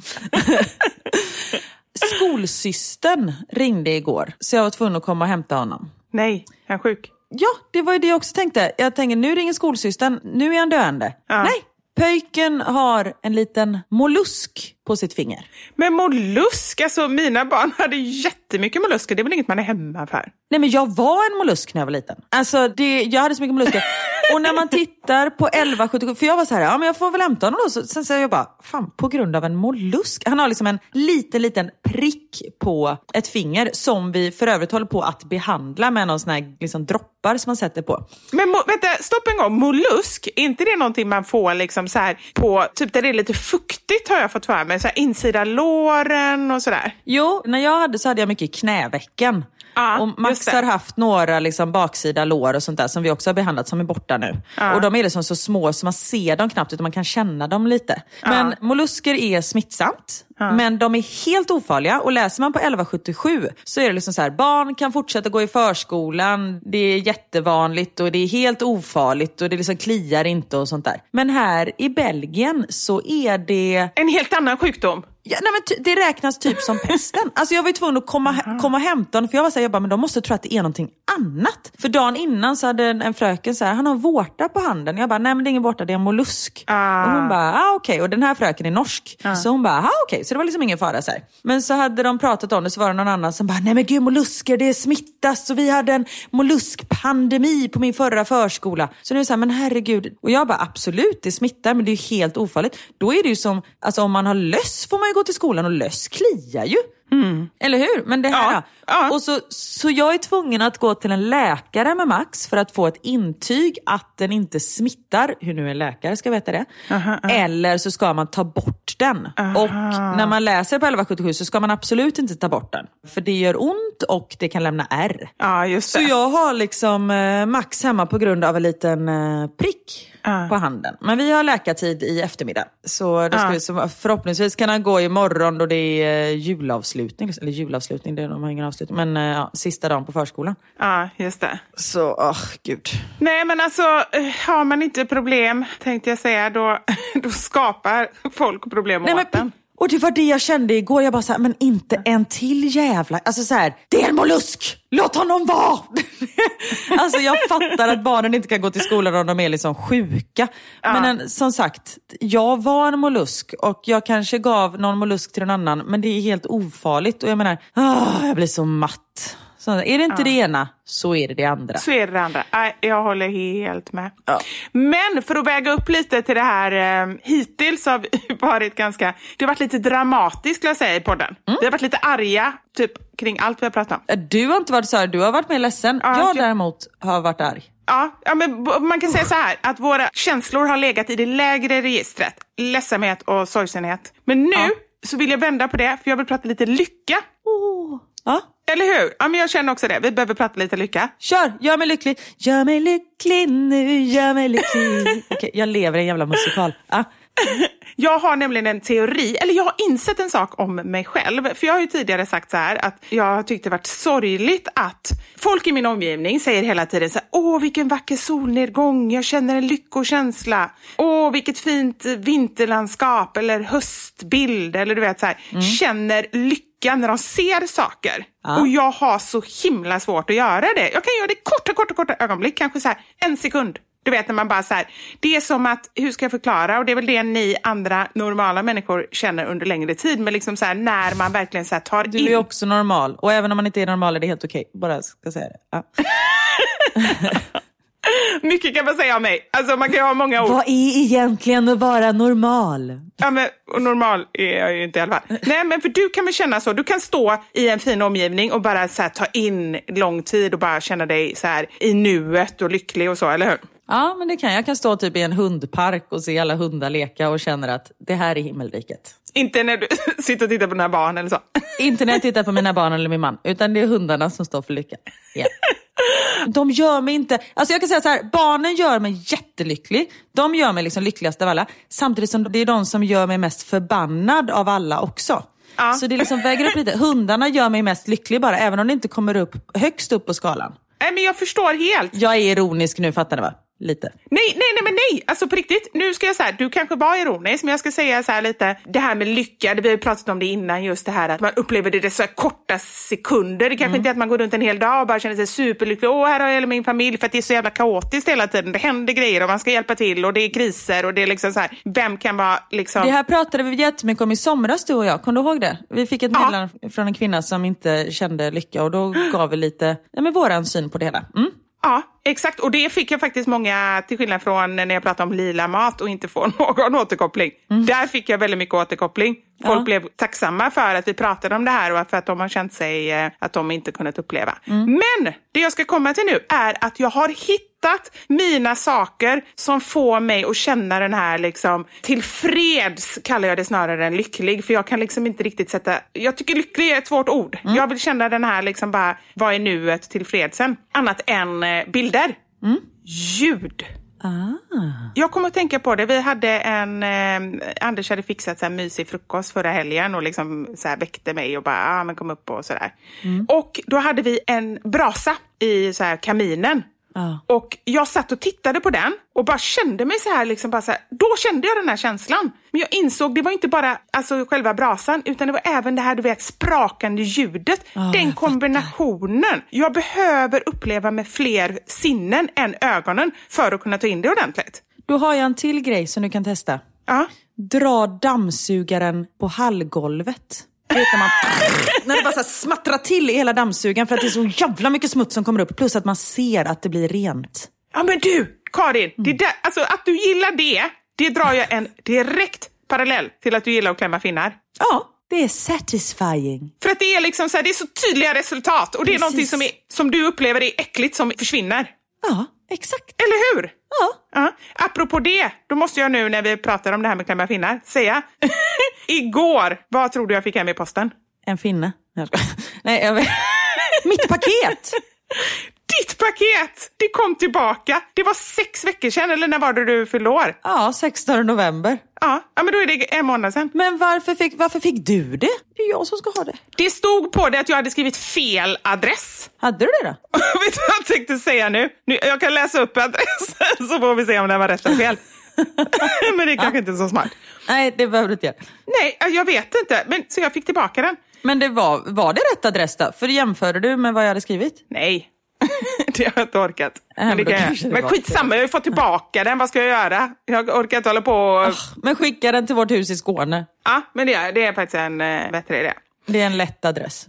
Speaker 2: Skolsystern ringde igår så jag var tvungen att komma och hämta honom.
Speaker 3: Nej, är han sjuk?
Speaker 2: Ja, det var ju det jag också tänkte. Jag tänkte, nu ringer skolsystern, nu är han döende.
Speaker 3: Ja.
Speaker 2: Nej, pöjken har en liten mollusk på sitt finger.
Speaker 3: Men mollusk, alltså mina barn hade jättemycket mollusker. Det är väl inget man är hemma för?
Speaker 2: Nej men jag var en mollusk när jag var liten. Alltså det, jag hade så mycket mollusker. Och när man tittar på 1177, för jag var så här, ja men jag får väl hämta honom då. Så, sen säger jag bara, fan på grund av en mollusk. Han har liksom en liten, liten prick på ett finger som vi för övrigt håller på att behandla med någon sån här liksom, droppar som man sätter på.
Speaker 3: Men vänta, stopp en gång. Mollusk, är inte det någonting man får liksom så här på, typ där det är lite fuktigt har jag fått för mig, så här insida låren och sådär?
Speaker 2: Jo, när jag hade så hade jag mycket knävecken.
Speaker 3: Ja,
Speaker 2: och Max har haft några liksom baksida lår och sånt där som vi också har behandlat som är borta nu. Och de är liksom så små så man ser dem knappt utan man kan känna dem lite. Men mollusker är smittsamt. Men de är helt ofarliga och läser man på 1177 så är det liksom så här, barn kan fortsätta gå i förskolan, det är jättevanligt och det är helt ofarligt och det liksom kliar inte och sånt där. Men här i Belgien så är det
Speaker 3: En helt annan sjukdom.
Speaker 2: Ja, nej, men ty- det räknas typ som pesten. Alltså jag var ju tvungen att komma, komma och hämta honom för jag var såhär, jag bara, men de måste tro att det är någonting annat. För dagen innan så hade en, en fröken så här, han har vårta på handen. Jag bara, nej men det är ingen vårta, det är en mollusk.
Speaker 3: Ah.
Speaker 2: Och hon bara, ah, okej. Och den här fröken är norsk. Så hon bara, ah, okej. Så det var liksom ingen fara så här. Men så hade de pratat om det, så var det någon annan som bara, nej men gud mollusker, det smittas. Och vi hade en molluskpandemi på min förra förskola. Så nu är det så här, men herregud. Och jag bara, absolut det smittar, men det är ju helt ofarligt. Då är det ju som, alltså om man har löss får man ju gå till skolan och löss kliar ju. Eller hur? Men det här,
Speaker 3: Ja, ja.
Speaker 2: Och så, så jag är tvungen att gå till en läkare med Max för att få ett intyg att den inte smittar, hur nu en läkare ska veta det. Eller så ska man ta bort den. Och när man läser på 1177 så ska man absolut inte ta bort den. För det gör ont och det kan lämna ärr.
Speaker 3: Ja,
Speaker 2: Så jag har liksom eh, Max hemma på grund av en liten eh, prick på handen. Men vi har läkartid i eftermiddag. Så, det ska vi, så förhoppningsvis kan han gå imorgon då det är eh, julavslutning. liksom. Eller julavslutning, det är, de har ingen avslutning. Men eh, ja, sista dagen på förskolan.
Speaker 3: Ja, just det.
Speaker 2: Så, åh gud.
Speaker 3: Nej, men alltså eh, har man inte problem, tänkte jag säga, då, då skapar folk problem
Speaker 2: Nej,
Speaker 3: åt
Speaker 2: men,
Speaker 3: den.
Speaker 2: och det var det jag kände igår. Jag bara så här, men inte en till jävla... Alltså så här, det är en mollusk! Låt honom vara! alltså jag fattar att barnen inte kan gå till skolan om de är liksom sjuka. Men en, som sagt, jag var en mollusk och jag kanske gav någon mollusk till någon annan. Men det är helt ofarligt och jag menar, ah, jag blir så matt. Så är det inte det ena så är det det andra.
Speaker 3: Så är det det andra. Jag håller helt med. Men för att väga upp lite till det här, eh, hittills har vi varit ganska, det har varit lite dramatiskt skulle jag säga i podden.
Speaker 2: Mm.
Speaker 3: Vi har varit lite arga typ kring allt vi har pratat om.
Speaker 2: Du har inte varit så här, du har varit mer ledsen.
Speaker 3: Ja,
Speaker 2: jag däremot har varit arg.
Speaker 3: Ja, ja men man kan säga så här att våra känslor har legat i det lägre registret. Ledsamhet och sorgsenhet. Men nu så vill jag vända på det för jag vill prata lite lycka.
Speaker 2: Oh. Ja,
Speaker 3: Eller hur? Ja, men jag känner också det. Vi behöver prata lite lycka.
Speaker 2: Kör, gör mig lycklig. Gör mig lycklig nu, gör mig lycklig. Okej, jag lever i en jävla musikal. Ah.
Speaker 3: Jag har nämligen en teori, eller jag har insett en sak om mig själv. För jag har ju tidigare sagt så här att jag har tyckt det varit sorgligt att folk i min omgivning säger hela tiden så här, åh vilken vacker solnedgång, jag känner en lyckokänsla. Åh vilket fint vinterlandskap eller höstbild eller du vet så här. Känner lycka när de ser saker. Och jag har så himla svårt att göra det. Jag kan göra det i korta, korta, korta ögonblick, kanske så här en sekund. Du vet när man bara så här, det är som att, hur ska jag förklara? Och det är väl det ni andra normala människor känner under längre tid. Men liksom så här, när man verkligen så tar
Speaker 2: Du
Speaker 3: in.
Speaker 2: är också normal. Och även om man inte är normal är det helt okej. Bara ska säga det. Ah.
Speaker 3: Mycket kan man säga om mig. Alltså man kan ha många ord.
Speaker 2: Vad är egentligen att vara normal?
Speaker 3: Ja, men, normal är jag ju inte i alla fall. Nej, men för du kan väl känna så. Du kan stå i en fin omgivning och bara så här, ta in lång tid och bara känna dig så här, i nuet och lycklig och så, eller hur?
Speaker 2: Ja, men det kan jag. Jag kan stå typ i en hundpark och se alla hundar leka och känner att det här är himmelriket.
Speaker 3: Inte när du sitter och tittar på dina barn eller så.
Speaker 2: Inte när jag tittar på mina barn eller min man, utan det är hundarna som står för lycka. Ja. De gör mig inte... Alltså jag kan säga så här, barnen gör mig jättelycklig. De gör mig liksom lyckligast av alla. Samtidigt som det är de som gör mig mest förbannad av alla också.
Speaker 3: Ja.
Speaker 2: Så det liksom väger upp lite. Hundarna gör mig mest lycklig bara, även om det inte kommer upp högst upp på skalan.
Speaker 3: Nej, men jag förstår helt.
Speaker 2: Jag är ironisk nu, fattar ni va? Lite.
Speaker 3: Nej, nej, nej, men nej! Alltså på riktigt, nu ska jag säga, du kanske var ironisk, men jag ska säga så här lite, det här med lycka, det vi har ju pratat om det innan, just det här att man upplever det i så här korta sekunder. Det kanske inte är att man går runt en hel dag och bara känner sig superlycklig, åh, här har jag hela min familj, för att det är så jävla kaotiskt hela tiden. Det händer grejer och man ska hjälpa till och det är kriser och det är liksom så här, vem kan vara liksom...
Speaker 2: Det här pratade vi jättemycket om i somras du och jag, kommer du ihåg det? Vi fick ett
Speaker 3: Ja.
Speaker 2: meddelande från en kvinna som inte kände lycka och då gav vi lite, ja men våran syn på det hela. Mm?
Speaker 3: Ja, exakt. Och det fick jag faktiskt många, till skillnad från när jag pratade om lila mat och inte får någon återkoppling. Där fick jag väldigt mycket återkoppling. Folk
Speaker 2: Ja.
Speaker 3: blev tacksamma för att vi pratade om det här och för att de har känt sig eh, att de inte kunnat uppleva. Men det jag ska komma till nu är att jag har hittat mina saker som får mig att känna den här liksom tillfreds, kallar jag det snarare än lycklig. För jag kan liksom inte riktigt sätta, jag tycker lycklig är ett svårt ord. Jag vill känna den här liksom bara, vad är nuet tillfredsen? Annat än eh, bilder. Ljud. Jag kommer att tänka på det. Vi hade en... Eh, Anders hade fixat så här mysig frukost förra helgen och liksom så här väckte mig och bara, ah, men kom upp och sådär. Och då hade vi en brasa i så här kaminen.
Speaker 2: Ja.
Speaker 3: Och jag satt och tittade på den och bara kände mig så här, liksom bara så här. Då kände jag den här känslan. Men jag insåg, det var inte bara alltså, själva brasan, utan det var även det här du vet, sprakande ljudet.
Speaker 2: Ja,
Speaker 3: den
Speaker 2: jag
Speaker 3: kombinationen. Jag behöver uppleva med fler sinnen än ögonen för att kunna ta in det ordentligt.
Speaker 2: Då har jag en till grej som du kan testa.
Speaker 3: Ja.
Speaker 2: Dra dammsugaren på hallgolvet. Vet när, man, när det bara så smattrar till i hela dammsugaren för att det är så jävla mycket smuts som kommer upp. Plus att man ser att det blir rent.
Speaker 3: Ja men du, Karin, det där, alltså, att du gillar det, det drar jag en direkt parallell till att du gillar att klämma finnar.
Speaker 2: Ja, det är satisfying.
Speaker 3: För att det är liksom så här, det är så tydliga resultat och det är
Speaker 2: Precis.
Speaker 3: någonting som, är, som du upplever är äckligt som försvinner.
Speaker 2: Ja, exakt.
Speaker 3: Eller hur?
Speaker 2: Ja.
Speaker 3: Ja. Apropå det, då måste jag nu när vi pratar om det här med klämma finnar säga. Igår, vad tror du jag fick hem i posten?
Speaker 2: En finne. Nej, jag vet. Mitt paket!
Speaker 3: Ditt paket! Det kom tillbaka. Det var sex veckor sedan, eller när var det du fyllde år?
Speaker 2: Ja, 16 november.
Speaker 3: Ja, ja men då är det en månad sedan.
Speaker 2: Men varför fick, varför fick du det? Det är jag som ska ha det.
Speaker 3: Det stod på det att jag hade skrivit fel adress.
Speaker 2: Hade du det då?
Speaker 3: Vet du vad jag tänkte säga nu? nu? Jag kan läsa upp adressen så får vi se om den var rätt eller fel. men det är kanske inte är så smart.
Speaker 2: Nej, det behöver du inte göra.
Speaker 3: Nej, jag vet inte. Men, så jag fick tillbaka den.
Speaker 2: Men det var, var det rätt adress då? För jämförde du med vad jag hade skrivit?
Speaker 3: Nej, det har jag inte orkat.
Speaker 2: Äh,
Speaker 3: Men, det kan jag.
Speaker 2: det
Speaker 3: men skitsamma, jag har ju fått tillbaka den. Vad ska jag göra? Jag orkar inte hålla på och...
Speaker 2: Men skicka den till vårt hus i Skåne.
Speaker 3: Ja, men det är, det är faktiskt en eh, bättre idé.
Speaker 2: Det är en lätt adress.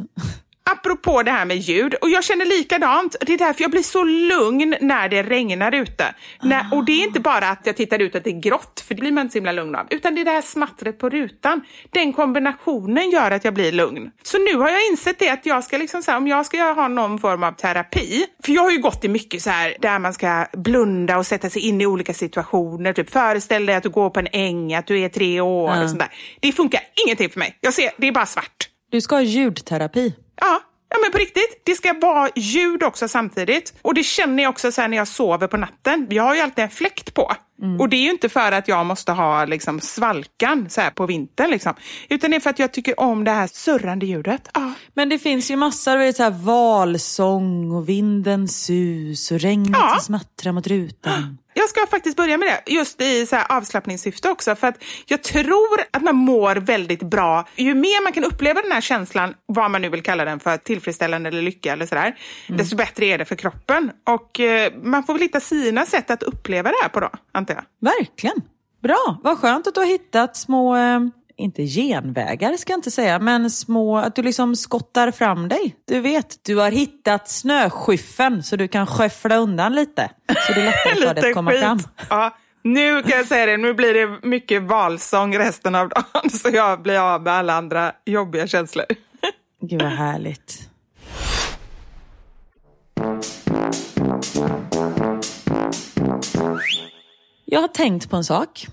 Speaker 3: Apropå det här med ljud, och jag känner likadant. Det är därför jag blir så lugn när det regnar ute. När, och det är inte bara att jag tittar ut att det är grått, för det blir man inte så himla lugn av. Utan det är det här smattret på rutan. Den kombinationen gör att jag blir lugn. Så nu har jag insett det att jag ska liksom så här, om jag ska ha någon form av terapi. För jag har ju gått i mycket så här där man ska blunda och sätta sig in i olika situationer. Typ föreställ dig att du går på en äng, att du är tre år
Speaker 2: Ja.
Speaker 3: och sånt där. Det funkar ingenting för mig. Jag ser, det är bara svart.
Speaker 2: Du ska ha ljudterapi.
Speaker 3: Ja, ja, men på riktigt. Det ska vara ljud också samtidigt. Och det känner jag också sen när jag sover på natten. Jag har ju alltid en fläkt på. Och det är ju inte för att jag måste ha liksom, svalkan så här på vintern. Liksom. Utan det är för att jag tycker om det här surrande ljudet. Ja.
Speaker 2: Men det finns ju massor, så här valsång och vindens sus och regnet
Speaker 3: Ja.
Speaker 2: som smattrar mot rutan.
Speaker 3: Jag ska faktiskt börja med det, just i så avslappningssyfte också. För att jag tror att man mår väldigt bra. Ju mer man kan uppleva den här känslan, vad man nu vill kalla den för, tillfredsställande eller lycka eller sådär, desto bättre är det för kroppen. Och eh, man får väl hitta sina sätt att uppleva det här på då, antar jag.
Speaker 2: Verkligen. Bra, vad skönt att du har hittat små, eh, inte genvägar ska jag inte säga, men små, att du liksom skottar fram dig. Du vet, du har hittat snöskyffen så du kan skyffla undan lite. Så det är lättare för dig att komma fram.
Speaker 3: Ja, nu kan jag säga det, nu blir det mycket valsång resten av dagen så jag blir av med alla andra jobbiga känslor.
Speaker 2: Gud vad härligt. Jag har tänkt på en sak.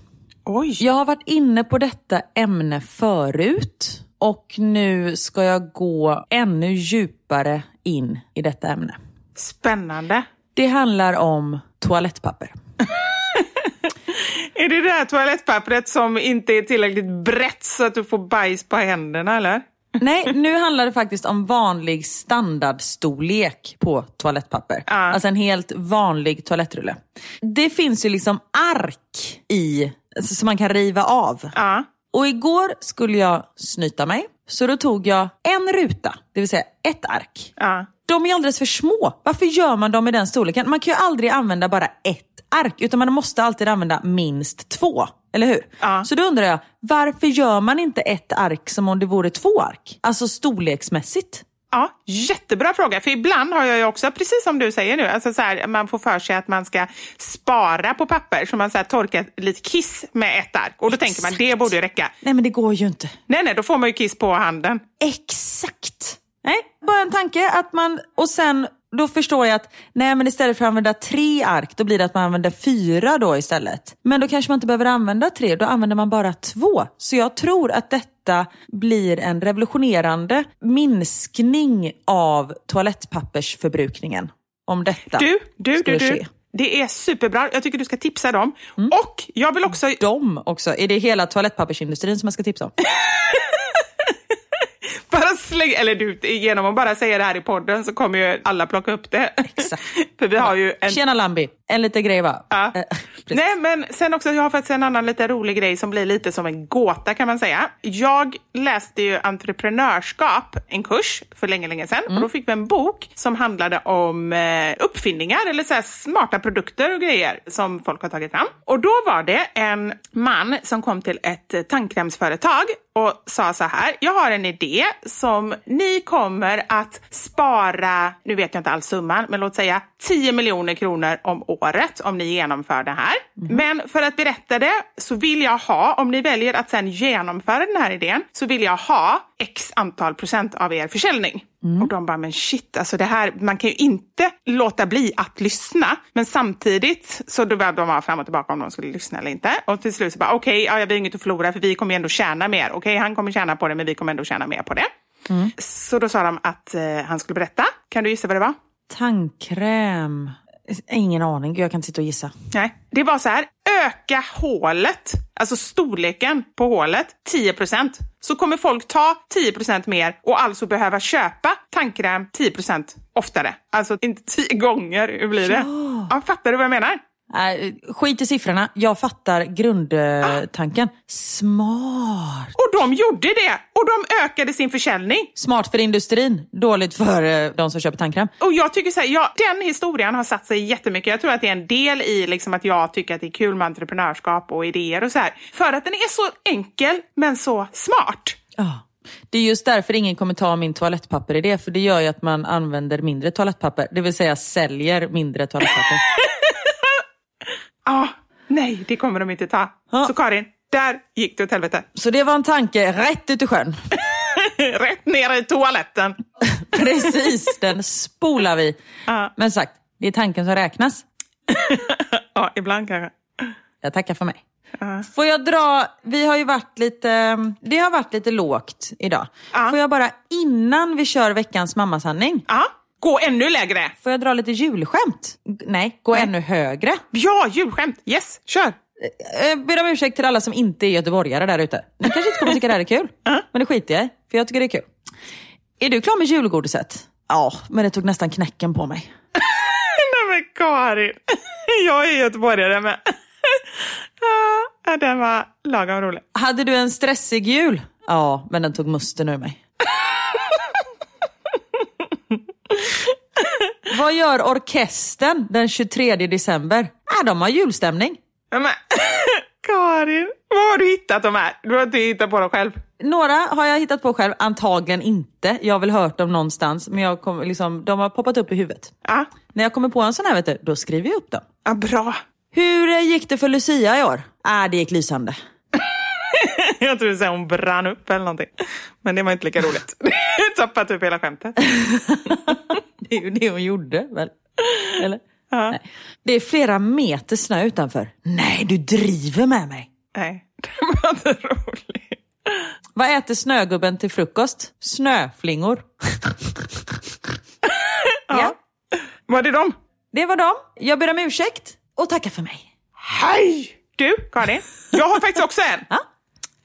Speaker 3: Oj,
Speaker 2: Jag har varit inne på detta ämne förut och nu ska jag gå ännu djupare in i detta ämne.
Speaker 3: spännande.
Speaker 2: Det handlar om toalettpapper.
Speaker 3: Är det det här toalettpappret som inte är tillräckligt brett så att du får bajs på händerna eller?
Speaker 2: Nej, nu handlar det faktiskt om vanlig standardstorlek på toalettpapper.
Speaker 3: Ja.
Speaker 2: Alltså en helt vanlig toalettrulle. Det finns ju liksom ark i, alltså, som man kan riva av.
Speaker 3: Ja.
Speaker 2: Och igår skulle jag snyta mig, så då tog jag en ruta, det vill säga ett ark.
Speaker 3: Ja.
Speaker 2: De är alldeles för små. Varför gör man dem i den storleken? Man kan ju aldrig använda bara ett ark, utan man måste alltid använda minst två. Eller hur?
Speaker 3: Ja.
Speaker 2: Så då undrar jag, varför gör man inte ett ark som om det vore två ark? Alltså storleksmässigt.
Speaker 3: Ja, jättebra fråga. För ibland har jag ju också, precis som du säger nu, alltså så här, man får för sig att man ska spara på papper så man så här, torkar lite kiss med ett ark. Och då tänker man det borde räcka.
Speaker 2: Nej, men det går ju inte.
Speaker 3: Nej, nej, då får man ju kiss på handen.
Speaker 2: Exakt! Nej, bara en tanke att man, och sen då förstår jag att nej men istället för att använda tre ark, då blir det att man använder fyra då istället. Men då kanske man inte behöver använda tre, då använder man bara två. Så jag tror att detta blir en revolutionerande minskning av toalettpappersförbrukningen. Om detta
Speaker 3: Du, du, du,
Speaker 2: skulle
Speaker 3: du.
Speaker 2: ske.
Speaker 3: Det är superbra. Jag tycker du ska tipsa dem. Och jag vill också...
Speaker 2: De också. Är det hela toalettpappersindustrin som man ska tipsa om?
Speaker 3: Bara släng, eller du, genom att bara säga det här i podden så kommer ju alla plocka upp det.
Speaker 2: Exakt.
Speaker 3: För vi har ju en...
Speaker 2: Tjena Lambi, en liten grej va?
Speaker 3: Ja.
Speaker 2: Eh.
Speaker 3: Nej, men sen också, jag har faktiskt en annan lite rolig grej som blir lite som en gåta kan man säga. Jag läste ju entreprenörskap, en kurs för länge, länge sedan. Och då fick vi en bok som handlade om eh, uppfinningar eller så smarta produkter och grejer som folk har tagit fram. Och då var det en man som kom till ett tandkrämsföretag och sa så här, jag har en idé som ni kommer att spara, nu vet jag inte all summan, men låt säga 10 miljoner kronor om året om ni genomför det här. Men för att berätta det så vill jag ha, om ni väljer att sen genomföra den här idén, så vill jag ha x antal procent av er försäljning. Och de bara, men shit, alltså det här, man kan ju inte låta bli att lyssna. Men samtidigt så då började de vara fram och tillbaka om de skulle lyssna eller inte. Och till slut så bara, okej, ja, vi har inget att förlora för vi kommer ju ändå tjäna mer. Okej, han kommer tjäna på det, men vi kommer ändå tjäna mer på det. Så då sa de att eh, han skulle berätta. Kan du gissa vad det var?
Speaker 2: Tandkräm. Ingen aning, jag kan inte sitta och gissa.
Speaker 3: Nej, det var så här. Öka hålet, alltså storleken på hålet, 10% Så kommer folk ta 10% mer och alltså behöva köpa tandkräm 10% oftare. Alltså inte 10 gånger. Hur blir det? Ja. fattar du vad jag menar?
Speaker 2: Äh, skit i siffrorna, jag fattar grundtanken. Smart.
Speaker 3: Och de gjorde det! Och de ökade sin försäljning.
Speaker 2: Smart för industrin, dåligt för eh, de som köper tandkräm.
Speaker 3: Och jag tycker så här, ja, den historien har satt sig jättemycket. Jag tror att det är en del i liksom att jag tycker att det är kul med entreprenörskap och idéer och så här. För att den är så enkel, men så smart.
Speaker 2: Ja. Det är just därför ingen kommer ta min toalettpapper i det, för det gör ju att man använder mindre toalettpapper. Det vill säga säljer mindre toalettpapper.
Speaker 3: Ja, nej, det kommer de inte ta.
Speaker 2: Ja.
Speaker 3: Så Karin, där gick det åt helvete.
Speaker 2: Så det var en tanke rätt ut i sjön.
Speaker 3: Rätt ner i toaletten.
Speaker 2: Precis, den spolar vi.
Speaker 3: Ja.
Speaker 2: Men sagt, det är tanken som räknas.
Speaker 3: Ja, ibland kanske.
Speaker 2: Jag tackar för mig. Får jag dra, vi har ju varit lite, det har varit lite lågt idag.
Speaker 3: Ja.
Speaker 2: Får jag bara innan vi kör veckans mammasanning,
Speaker 3: Ja, gå ännu lägre.
Speaker 2: får jag dra lite julskämt? Nej, gå ännu högre.
Speaker 3: Ja, julskämt. Yes, kör.
Speaker 2: Jag ber om ursäkt till alla som inte är göteborgare där ute. Ni kanske inte kommer tycka det här är kul, men det skiter jag i, för jag tycker det är kul. Är du klar med julgodiset? Ja, men det tog nästan knäcken på mig.
Speaker 3: Nej men Karin, jag är göteborgare med. Ja, den var lagom rolig.
Speaker 2: Hade du en stressig jul? Ja, men den tog musten ur mig. Vad gör orkestern den 23 december? Äh, de har julstämning.
Speaker 3: Ja, Men, Karin, vad har du hittat de här? Du har inte hittat på dem själv?
Speaker 2: Några har jag hittat på själv, antagligen inte. Jag har väl hört dem någonstans, men jag kom, liksom, de har poppat upp i huvudet.
Speaker 3: Ja,
Speaker 2: När jag kommer på en sån här, vet du, då skriver jag upp dem.
Speaker 3: ja bra.
Speaker 2: Hur eh, gick det för Lucia i år? Äh, det gick lysande.
Speaker 3: Jag trodde att hon brann upp eller någonting. Men det var inte lika roligt. Tappat upp hela skämtet.
Speaker 2: Det är ju det hon gjorde väl? Eller?
Speaker 3: Ja.
Speaker 2: Nej. Det är flera meter snö utanför. Nej, du driver med mig.
Speaker 3: Nej, det var inte roligt.
Speaker 2: Vad äter snögubben till frukost? Snöflingor. ja.
Speaker 3: Var det dem?
Speaker 2: Det var dem. Jag ber om ursäkt och tackar för mig.
Speaker 3: Hej! Du, Karin. Jag har faktiskt också en.
Speaker 2: Ja.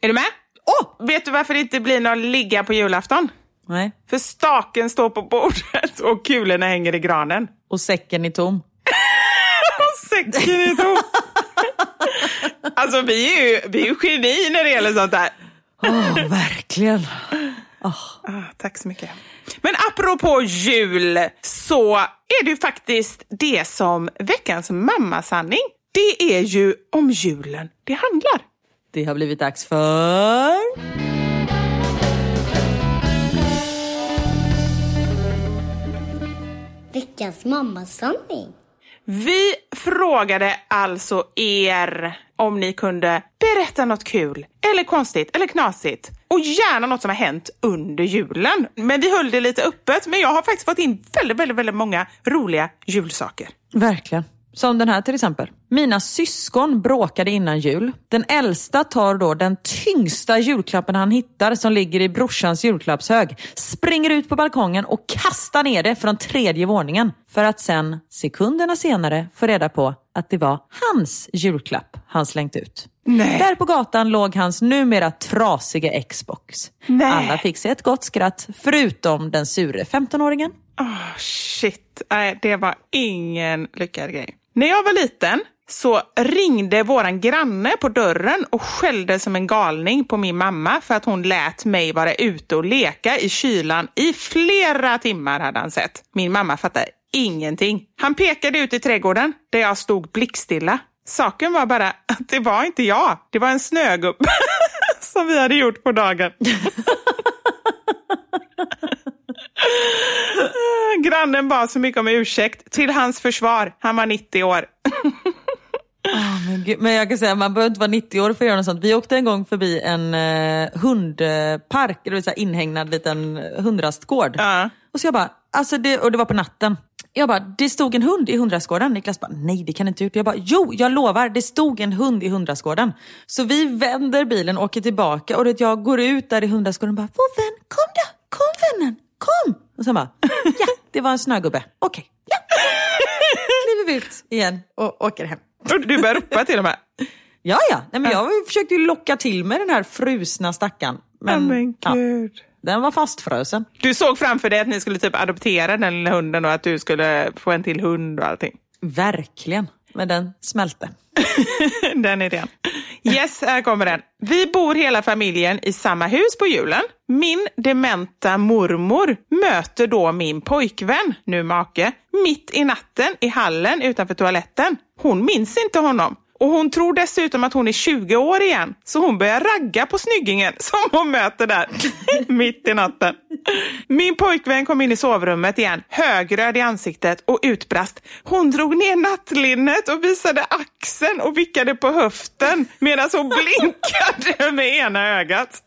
Speaker 3: Är du med?
Speaker 2: Åh!
Speaker 3: Vet du varför det inte blir någon ligga på julafton?
Speaker 2: Nej.
Speaker 3: För staken står på bordet och kulorna hänger i granen.
Speaker 2: Och säcken är tom.
Speaker 3: Och säcken är tom. Alltså vi är ju, vi är ju geni när det gäller sånt där.
Speaker 2: Åh, verkligen.
Speaker 3: Ah, tack så mycket. Men apropå jul så är det ju faktiskt det som veckans mammasanning, det är ju om julen det handlar.
Speaker 2: Det har blivit dags för...
Speaker 5: Veckans mammasanning.
Speaker 3: Vi frågade alltså er om ni kunde berätta något kul, eller konstigt, eller knasigt. Och gärna något som har hänt under julen. Men vi höll det lite öppet, men jag har faktiskt fått in väldigt, väldigt, väldigt många roliga julsaker.
Speaker 2: Verkligen. Som den här till exempel. Mina syskon bråkade innan jul. Den äldsta tar då den tyngsta julklappen han hittar som ligger i brorsans julklappshög, springer ut på balkongen och kastar ner det från tredje våningen för att sen sekunderna senare få reda på att det var hans julklapp han slängt ut.
Speaker 3: Nej.
Speaker 2: Där på gatan låg hans numera trasiga Xbox.
Speaker 3: Nej.
Speaker 2: Alla fick sig ett gott skratt, förutom den sure 15-åringen.
Speaker 3: Oh, shit, nej det var ingen lyckad grej. När jag var liten så ringde våran granne på dörren och skällde som en galning på min mamma för att hon lät mig vara ute och leka i kylan i flera timmar hade han sett. Min mamma fattade ingenting. Han pekade ut i trädgården där jag stod blickstilla. Saken var bara att det var inte jag, det var en snögubbe som vi hade gjort på dagen. Grannen bad så mycket om ursäkt. Till hans försvar, han var 90 år.
Speaker 2: Men, gud, men jag kan säga, man behöver inte vara 90 år för att göra något sånt. Vi åkte en gång förbi en eh, hundpark, det vill säga inhägnad liten hundrastgård.
Speaker 3: Ja.
Speaker 2: Och så jag bara, alltså det, och det var på natten. Jag bara, det stod en hund i hundrastgården. Niklas bara, nej det kan inte gjort. Jag bara, jo jag lovar, det stod en hund i hundrastgården. Så vi vänder bilen, åker tillbaka och jag går ut där i hundrastgården och bara, vår vän, kom då, kom vännen, kom. Och sen bara, ja det var en snögubbe, okej, ja. Kliver vi ut igen och åker hem.
Speaker 3: Du började ropa till och med.
Speaker 2: Ja, ja. Nej, men jag försökte ju locka till mig den här frusna stackaren. Men,
Speaker 3: Men
Speaker 2: ja, den var fastfrösen.
Speaker 3: Du såg framför dig att ni skulle typ adoptera den lilla hunden och att du skulle få en till hund och allting.
Speaker 2: Verkligen. Men den smälte.
Speaker 3: den idén. Yes, här kommer den. Vi bor hela familjen i samma hus på julen. Min dementa mormor möter då min pojkvän, nu make, mitt i natten i hallen utanför toaletten. Hon minns inte honom. Och hon tror dessutom att hon är 20 år igen. Så hon börjar ragga på snyggingen som hon möter där mitt i natten. Min pojkvän kom in i sovrummet igen, högröd i ansiktet och utbrast. Hon drog ner nattlinnet och visade axeln och vickade på höften medan hon blinkade med ena ögat.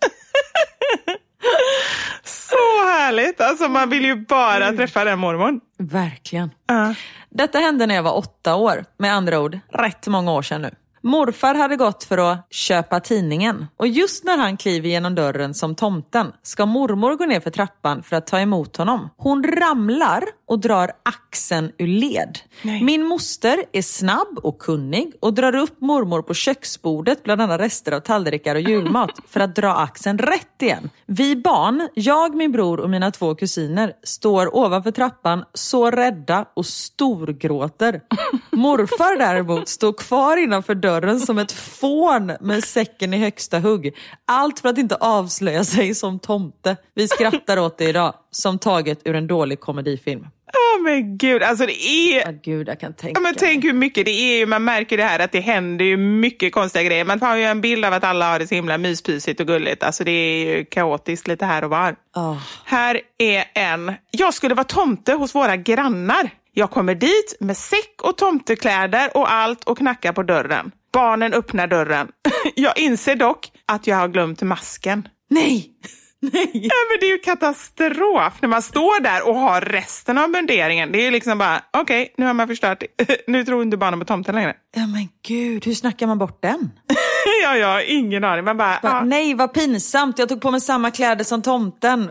Speaker 3: Så härligt! Alltså man vill ju bara träffa den mormon.
Speaker 2: Verkligen.
Speaker 3: Ja.
Speaker 2: Detta hände när jag var åtta år. Med andra ord, rätt många år sedan nu. Morfar hade gått för att köpa tidningen och just när han kliver genom dörren som tomten ska mormor gå ner för trappan för att ta emot honom. Hon ramlar och drar axeln ur led.
Speaker 3: Nej.
Speaker 2: Min moster är snabb och kunnig och drar upp mormor på köksbordet bland alla rester av tallrikar och julmat för att dra axeln rätt igen. Vi barn, jag, min bror och mina två kusiner står ovanför trappan så rädda och storgråter. Morfar däremot står kvar innanför dörren som ett fån med säcken i högsta hugg. Allt för att inte avslöja sig som tomte. Vi skrattar åt det idag, som taget ur en dålig komedifilm.
Speaker 3: Ja men gud, alltså det är...
Speaker 2: Ja, gud, jag kan tänka
Speaker 3: Ja, men tänk hur mycket det är. ju- Man märker det här att det händer ju mycket konstiga grejer. Man får ju en bild av att alla har det så himla myspysigt och gulligt. Alltså det är ju kaotiskt lite här och var.
Speaker 2: Ah.
Speaker 3: Här är en. Jag skulle vara tomte hos våra grannar. Jag kommer dit med säck och tomtekläder och allt och knackar på dörren. Barnen öppnar dörren. Jag inser dock att jag har glömt masken.
Speaker 2: Nej! Nej!
Speaker 3: Ja, men det är ju katastrof när man står där och har resten av munderingen. Det är ju liksom bara, okej, nu har man förstört. Nu tror inte barnen på tomten längre.
Speaker 2: Ja men gud, hur snackar man bort den?
Speaker 3: ja, jag har ingen aning. Man bara,
Speaker 2: Bara,
Speaker 3: ja,
Speaker 2: Nej, vad pinsamt. Jag tog på mig samma kläder som tomten.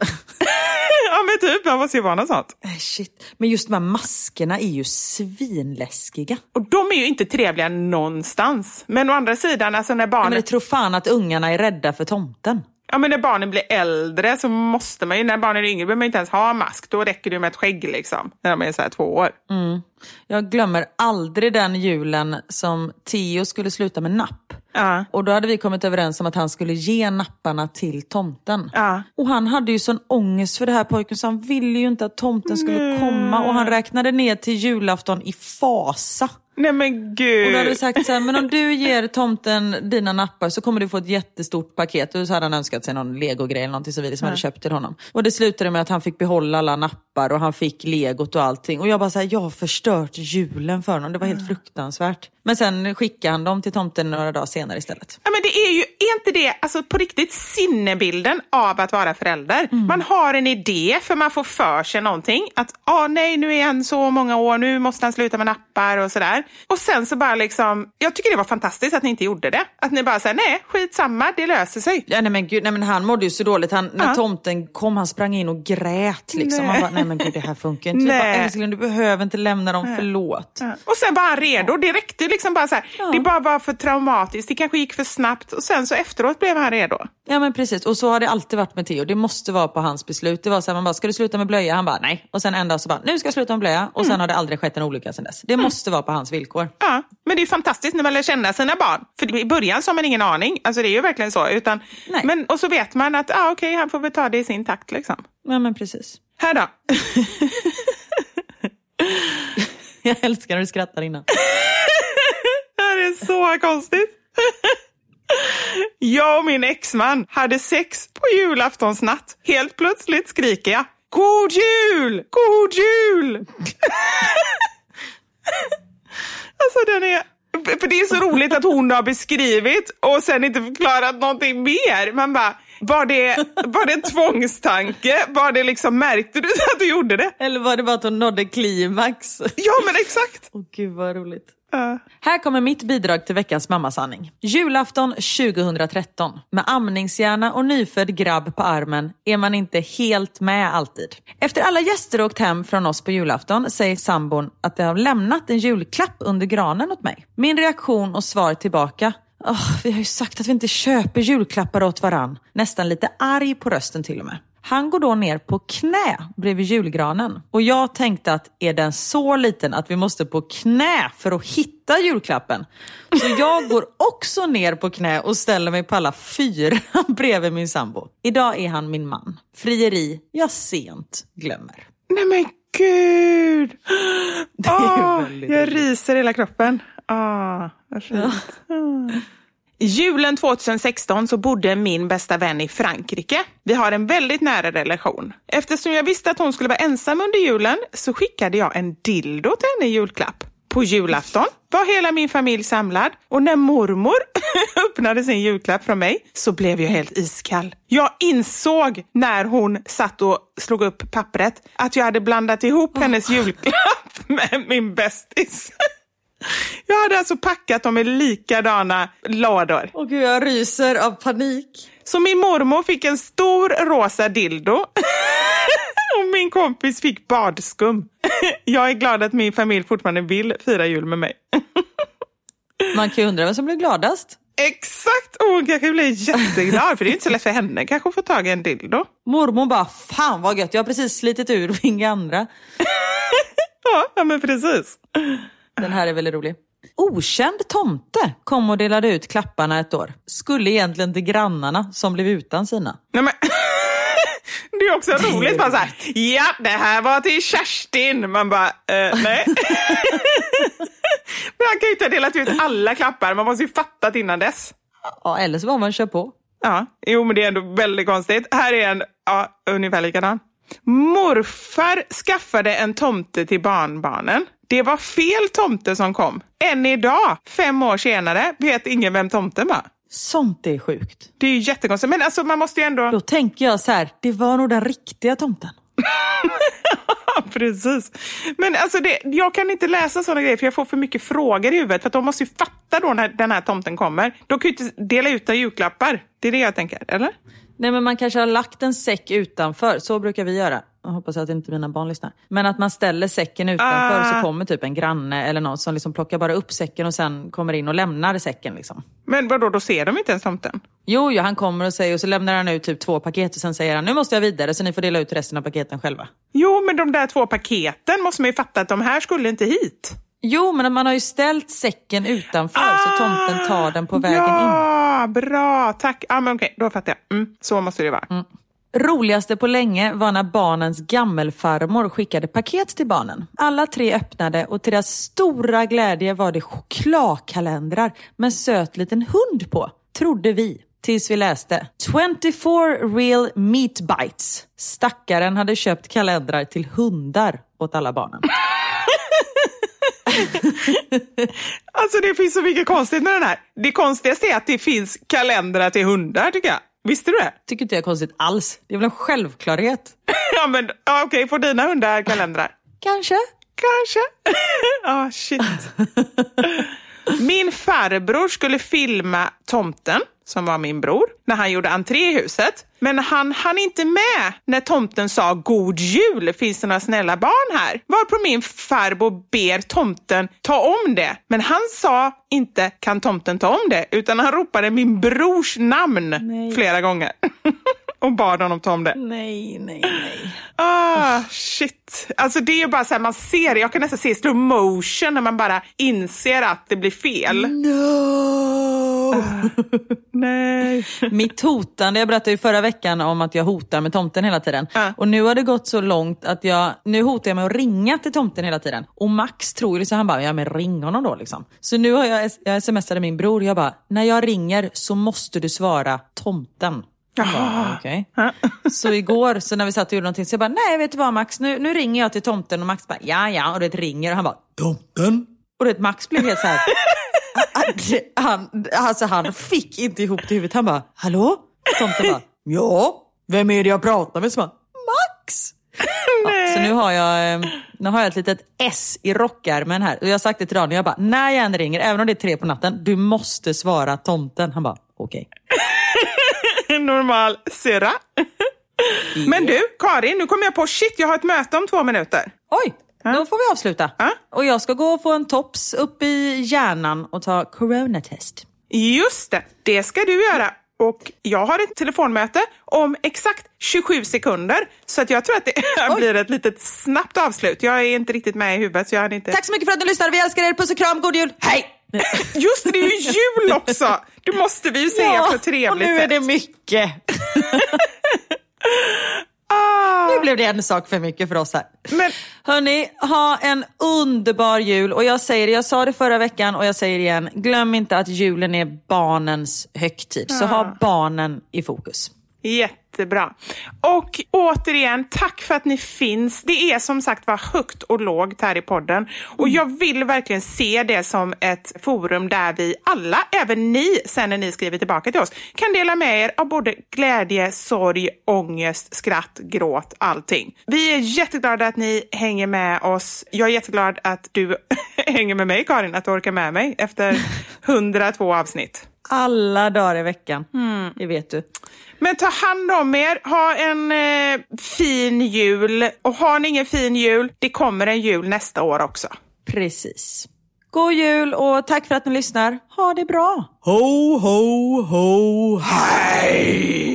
Speaker 3: Ja, men typ, måste ju vara något sånt.
Speaker 2: Nej, Shit. Men just de här maskerna är ju svinläskiga.
Speaker 3: Och de är ju inte trevliga någonstans. Men å andra sidan, alltså när
Speaker 2: Ja, men
Speaker 3: barnen,
Speaker 2: jag tror fan att ungarna är rädda för tomten.
Speaker 3: ja, men när barnen blir äldre så måste man ju, när barnen är yngre behöver man inte ens ha mask. Då räcker det med ett skägg liksom, när de är så här två år.
Speaker 2: Jag glömmer aldrig den julen som Theo skulle sluta med napp.
Speaker 3: Ja.
Speaker 2: Och då hade vi kommit överens om att han skulle ge napparna till tomten.
Speaker 3: Ja.
Speaker 2: Och han hade ju sån ångest för det här pojken så han ville ju inte att tomten skulle komma. Och han räknade ner till julafton i fasa.
Speaker 3: Nej men gud.
Speaker 2: Och då hade vi sagt så här, men om du ger tomten dina nappar så kommer du få ett jättestort paket. Och så hade han önskat sig någon legogrej eller någonting så vidare som ja. hade köpt till honom. Och det slutade med att han fick behålla alla nappar och han fick legot och allting. Och jag bara så här, jag har förstört julen för honom. Det var helt fruktansvärt. Men sen skickade han dem till tomten några dagar senare istället.
Speaker 3: Ja men det är ju, är inte det alltså på riktigt sinnebilden av att vara förälder? Mm. Man har en idé för man får för sig någonting. Att, ah, nej nu är han så många år, nu måste han sluta med nappar och sådär. Och sen så bara liksom, jag tycker det var fantastiskt att ni inte gjorde det. Att ni bara säger nej, skitsamma, det löser sig.
Speaker 2: Ja, nej men gud, nej men han mådde ju så dåligt. Han, när ja. tomten kom, han sprang in och grät liksom. Nej. Han bara, nej men gud det här funkar inte. Nej. Jag bara, älskling du behöver inte lämna dem, nej. förlåt. Ja.
Speaker 3: Och sen var han redo, det räckte liksom bara så här, ja. det bara var för traumatiskt, det kanske gick för snabbt och sen så efteråt blev han redo.
Speaker 2: Ja men precis, och så har det alltid varit med Theo. Det måste vara på hans beslut. Det var så här, man bara, ska du sluta med blöja? Han bara, nej. Och sen en dag så bara, nu ska jag sluta med blöja. Och sen mm. har det aldrig skett en olycka sen dess. Det mm. måste vara på hans villkor.
Speaker 3: Ja, men det är fantastiskt när man lär känna sina barn. För i början så har man ingen aning. Alltså det är ju verkligen så. Utan, men, och så vet man att, ah, okej, okay, han får väl ta det i sin takt liksom.
Speaker 2: Ja men precis.
Speaker 3: Här då.
Speaker 2: jag älskar när du skrattar innan.
Speaker 3: det här är så konstigt. Jag och min exman hade sex på julaftonsnatt. Helt plötsligt skriker jag God jul! God jul! alltså den är... För det är så roligt att hon har beskrivit och sen inte förklarat någonting mer. Man bara, var det, var det en tvångstanke? Var det liksom, märkte du att du gjorde det?
Speaker 2: Eller var det bara att hon nådde klimax?
Speaker 3: Ja men exakt.
Speaker 2: Åh oh, gud vad roligt. Uh. Här kommer mitt bidrag till veckans mammasanning. Julafton 2013. Med amningshjärna och nyfödd grabb på armen är man inte helt med alltid. Efter alla gäster åkt hem från oss på julafton säger sambon att de har lämnat en julklapp under granen åt mig. Min reaktion och svar tillbaka Oh, vi har ju sagt att vi inte köper julklappar åt varann. Nästan lite arg på rösten till och med. Han går då ner på knä bredvid julgranen. Och jag tänkte att är den så liten att vi måste på knä för att hitta julklappen? Så jag går också ner på knä och ställer mig på alla fyra bredvid min sambo. Idag är han min man. Frieri jag sent glömmer.
Speaker 3: Nej men gud! Oh, jag ryser hela kroppen. Ah, vad fint. Ja. Ah. Julen 2016 så bodde min bästa vän i Frankrike. Vi har en väldigt nära relation. Eftersom jag visste att hon skulle vara ensam under julen så skickade jag en dildo till henne i julklapp. På julafton var hela min familj samlad och när mormor öppnade sin julklapp från mig så blev jag helt iskall. Jag insåg när hon satt och slog upp pappret att jag hade blandat ihop hennes julklapp med min bästis. Jag hade alltså packat dem i likadana lådor.
Speaker 2: Åh gud, jag ryser av panik.
Speaker 3: Så min mormor fick en stor rosa dildo och min kompis fick badskum. Jag är glad att min familj fortfarande vill fira jul med mig.
Speaker 2: Man kan ju undra vem som blev gladast.
Speaker 3: Exakt! Och hon kanske blir jätteglad för det är inte så lätt för henne kanske att få tag i en dildo.
Speaker 2: Mormor bara, fan vad gött, jag har precis slitit ur min andra.
Speaker 3: ja, men precis.
Speaker 2: Den här är väldigt rolig. Okänd tomte kom och delade ut klapparna ett år. Skulle egentligen till grannarna som blev utan sina.
Speaker 3: Nej, men... Det är också det roligt. Är bara så här, ja, det här var till Kerstin. Man bara, eh, nej. men han kan ju inte ha delat ut alla klappar. Man måste ju fattat innan dess.
Speaker 2: Ja, eller så var man kör på.
Speaker 3: Ja, jo men det är ändå väldigt konstigt. Här är en, ja, ungefär likadan. Morfar skaffade en tomte till barnbarnen. Det var fel tomte som kom. Än idag, fem år senare, vet ingen vem tomten var.
Speaker 2: Sånt är sjukt.
Speaker 3: Det är ju jättekonstigt, men alltså man måste ju ändå...
Speaker 2: Då tänker jag så här, det var nog den riktiga tomten.
Speaker 3: Precis. Men alltså det, jag kan inte läsa sådana grejer för jag får för mycket frågor i huvudet. För de måste ju fatta då när den här tomten kommer. De kan ju inte dela ut julklappar. Det är det jag tänker, eller?
Speaker 2: Nej men man kanske har lagt en säck utanför, så brukar vi göra. Jag hoppas att inte mina barn lyssnar. Men att man ställer säcken utanför ah. så kommer typ en granne eller någon som liksom plockar bara upp säcken och sen kommer in och lämnar säcken. Liksom.
Speaker 3: Men vadå, då ser de inte ens tomten?
Speaker 2: Jo, jo, han kommer och säger och så lämnar han ut typ två paket och sen säger han nu måste jag vidare så ni får dela ut resten av paketen själva.
Speaker 3: Jo, men de där två paketen måste man ju fatta att de här skulle inte hit.
Speaker 2: Jo, men man har ju ställt säcken utanför ah, så tomten tar den på vägen
Speaker 3: ja,
Speaker 2: in.
Speaker 3: Ja, bra, tack. Ja, men okej, då fattar jag. Mm, så måste det vara. Mm.
Speaker 2: Roligaste på länge var när barnens gammelfarmor skickade paket till barnen. Alla tre öppnade och till deras stora glädje var det chokladkalendrar med en söt liten hund på. Trodde vi. Tills vi läste 24 real meat bites. Stackaren hade köpt kalendrar till hundar åt alla barnen.
Speaker 3: Alltså det finns så mycket konstigt med den här. Det konstigaste är att det finns kalendrar till hundar tycker jag. Visste du det?
Speaker 2: Tycker inte jag är konstigt alls. Det är väl en självklarhet.
Speaker 3: ja men ja, okej, får dina hundar kalendrar?
Speaker 2: Kanske.
Speaker 3: Kanske. Ja, ah, shit. Min farbror skulle filma tomten, som var min bror, när han gjorde entré i huset. Men han hann inte med när tomten sa God jul, finns det några snälla barn här? Varpå min farbror ber tomten ta om det. Men han sa inte kan tomten ta om det, utan han ropade min brors namn
Speaker 2: Nej.
Speaker 3: flera gånger. och bad honom ta om det.
Speaker 2: Nej, nej, nej.
Speaker 3: Ah, shit. Alltså det är bara så här, man ser, jag kan nästan se slow motion när man bara inser att det blir fel.
Speaker 2: No!
Speaker 3: Nej.
Speaker 2: Mitt hotande, jag berättade ju förra veckan om att jag hotar med tomten hela tiden.
Speaker 3: Ja.
Speaker 2: Och nu har det gått så långt att jag, nu hotar jag med att ringa till tomten hela tiden. Och Max tror ju så han bara, ja men ring honom då liksom. Så nu har jag, jag smsade min bror, jag bara, när jag ringer så måste du svara tomten. Okej. Så igår så när vi satt och gjorde någonting så jag bara, nej vet du vad Max, nu, nu ringer jag till tomten och Max bara, ja ja, och det ringer och han bara, tomten? Och det Max blev helt så här. han, alltså han fick inte ihop det i huvudet. Han bara, hallå? Tomten bara, ja, vem är det jag pratar med? Så bara, Max! Ja, så nu har, jag, eh, nu har jag ett litet S i rockärmen här. Och jag har sagt det till Daniel, jag bara, när jag än ringer, även om det är tre på natten, du måste svara tomten. Han bara, okej.
Speaker 3: Normal syrra. Men du, Karin, nu kommer jag på, shit, jag har ett möte om två minuter.
Speaker 2: Oj, då får vi avsluta.
Speaker 3: Ja.
Speaker 2: Och jag ska gå och få en tops upp i hjärnan och ta coronatest.
Speaker 3: Just det, det ska du göra. Och jag har ett telefonmöte om exakt 27 sekunder. Så att jag tror att det blir ett litet snabbt avslut. Jag är inte riktigt med i huvudet så jag hade inte...
Speaker 2: Tack så mycket för att ni lyssnade. Vi älskar er. Puss och kram. God jul. Hej!
Speaker 3: Just det, det är ju jul också! Det måste vi ju säga på ett trevligt
Speaker 2: nu är
Speaker 3: sätt.
Speaker 2: det mycket.
Speaker 3: Ah,
Speaker 2: Nu blev det en sak för mycket för oss här.
Speaker 3: men
Speaker 2: Hörni, ha en underbar jul. Och jag säger det, jag sa det förra veckan och jag säger det igen. Glöm inte att julen är barnens högtid. Så ha barnen i fokus.
Speaker 3: Jättebra. Och återigen, tack för att ni finns. Det är som sagt var högt och lågt här i podden. Och jag vill verkligen se det som ett forum där vi alla, även ni, sen när ni skriver tillbaka till oss, kan dela med er av både glädje, sorg, ångest, skratt, gråt, allting. Vi är jätteglada att ni hänger med oss. Jag är jätteglad att du hänger med mig, Karin, att du orkar med mig efter 102 avsnitt.
Speaker 2: Alla dagar i veckan. Det vet du.
Speaker 3: Men ta hand om er, ha en eh, fin jul. Och har ni ingen fin jul, det kommer en jul nästa år också.
Speaker 2: Precis. God jul och tack för att ni lyssnar. Ha det bra.
Speaker 3: Ho, ho, ho, hej!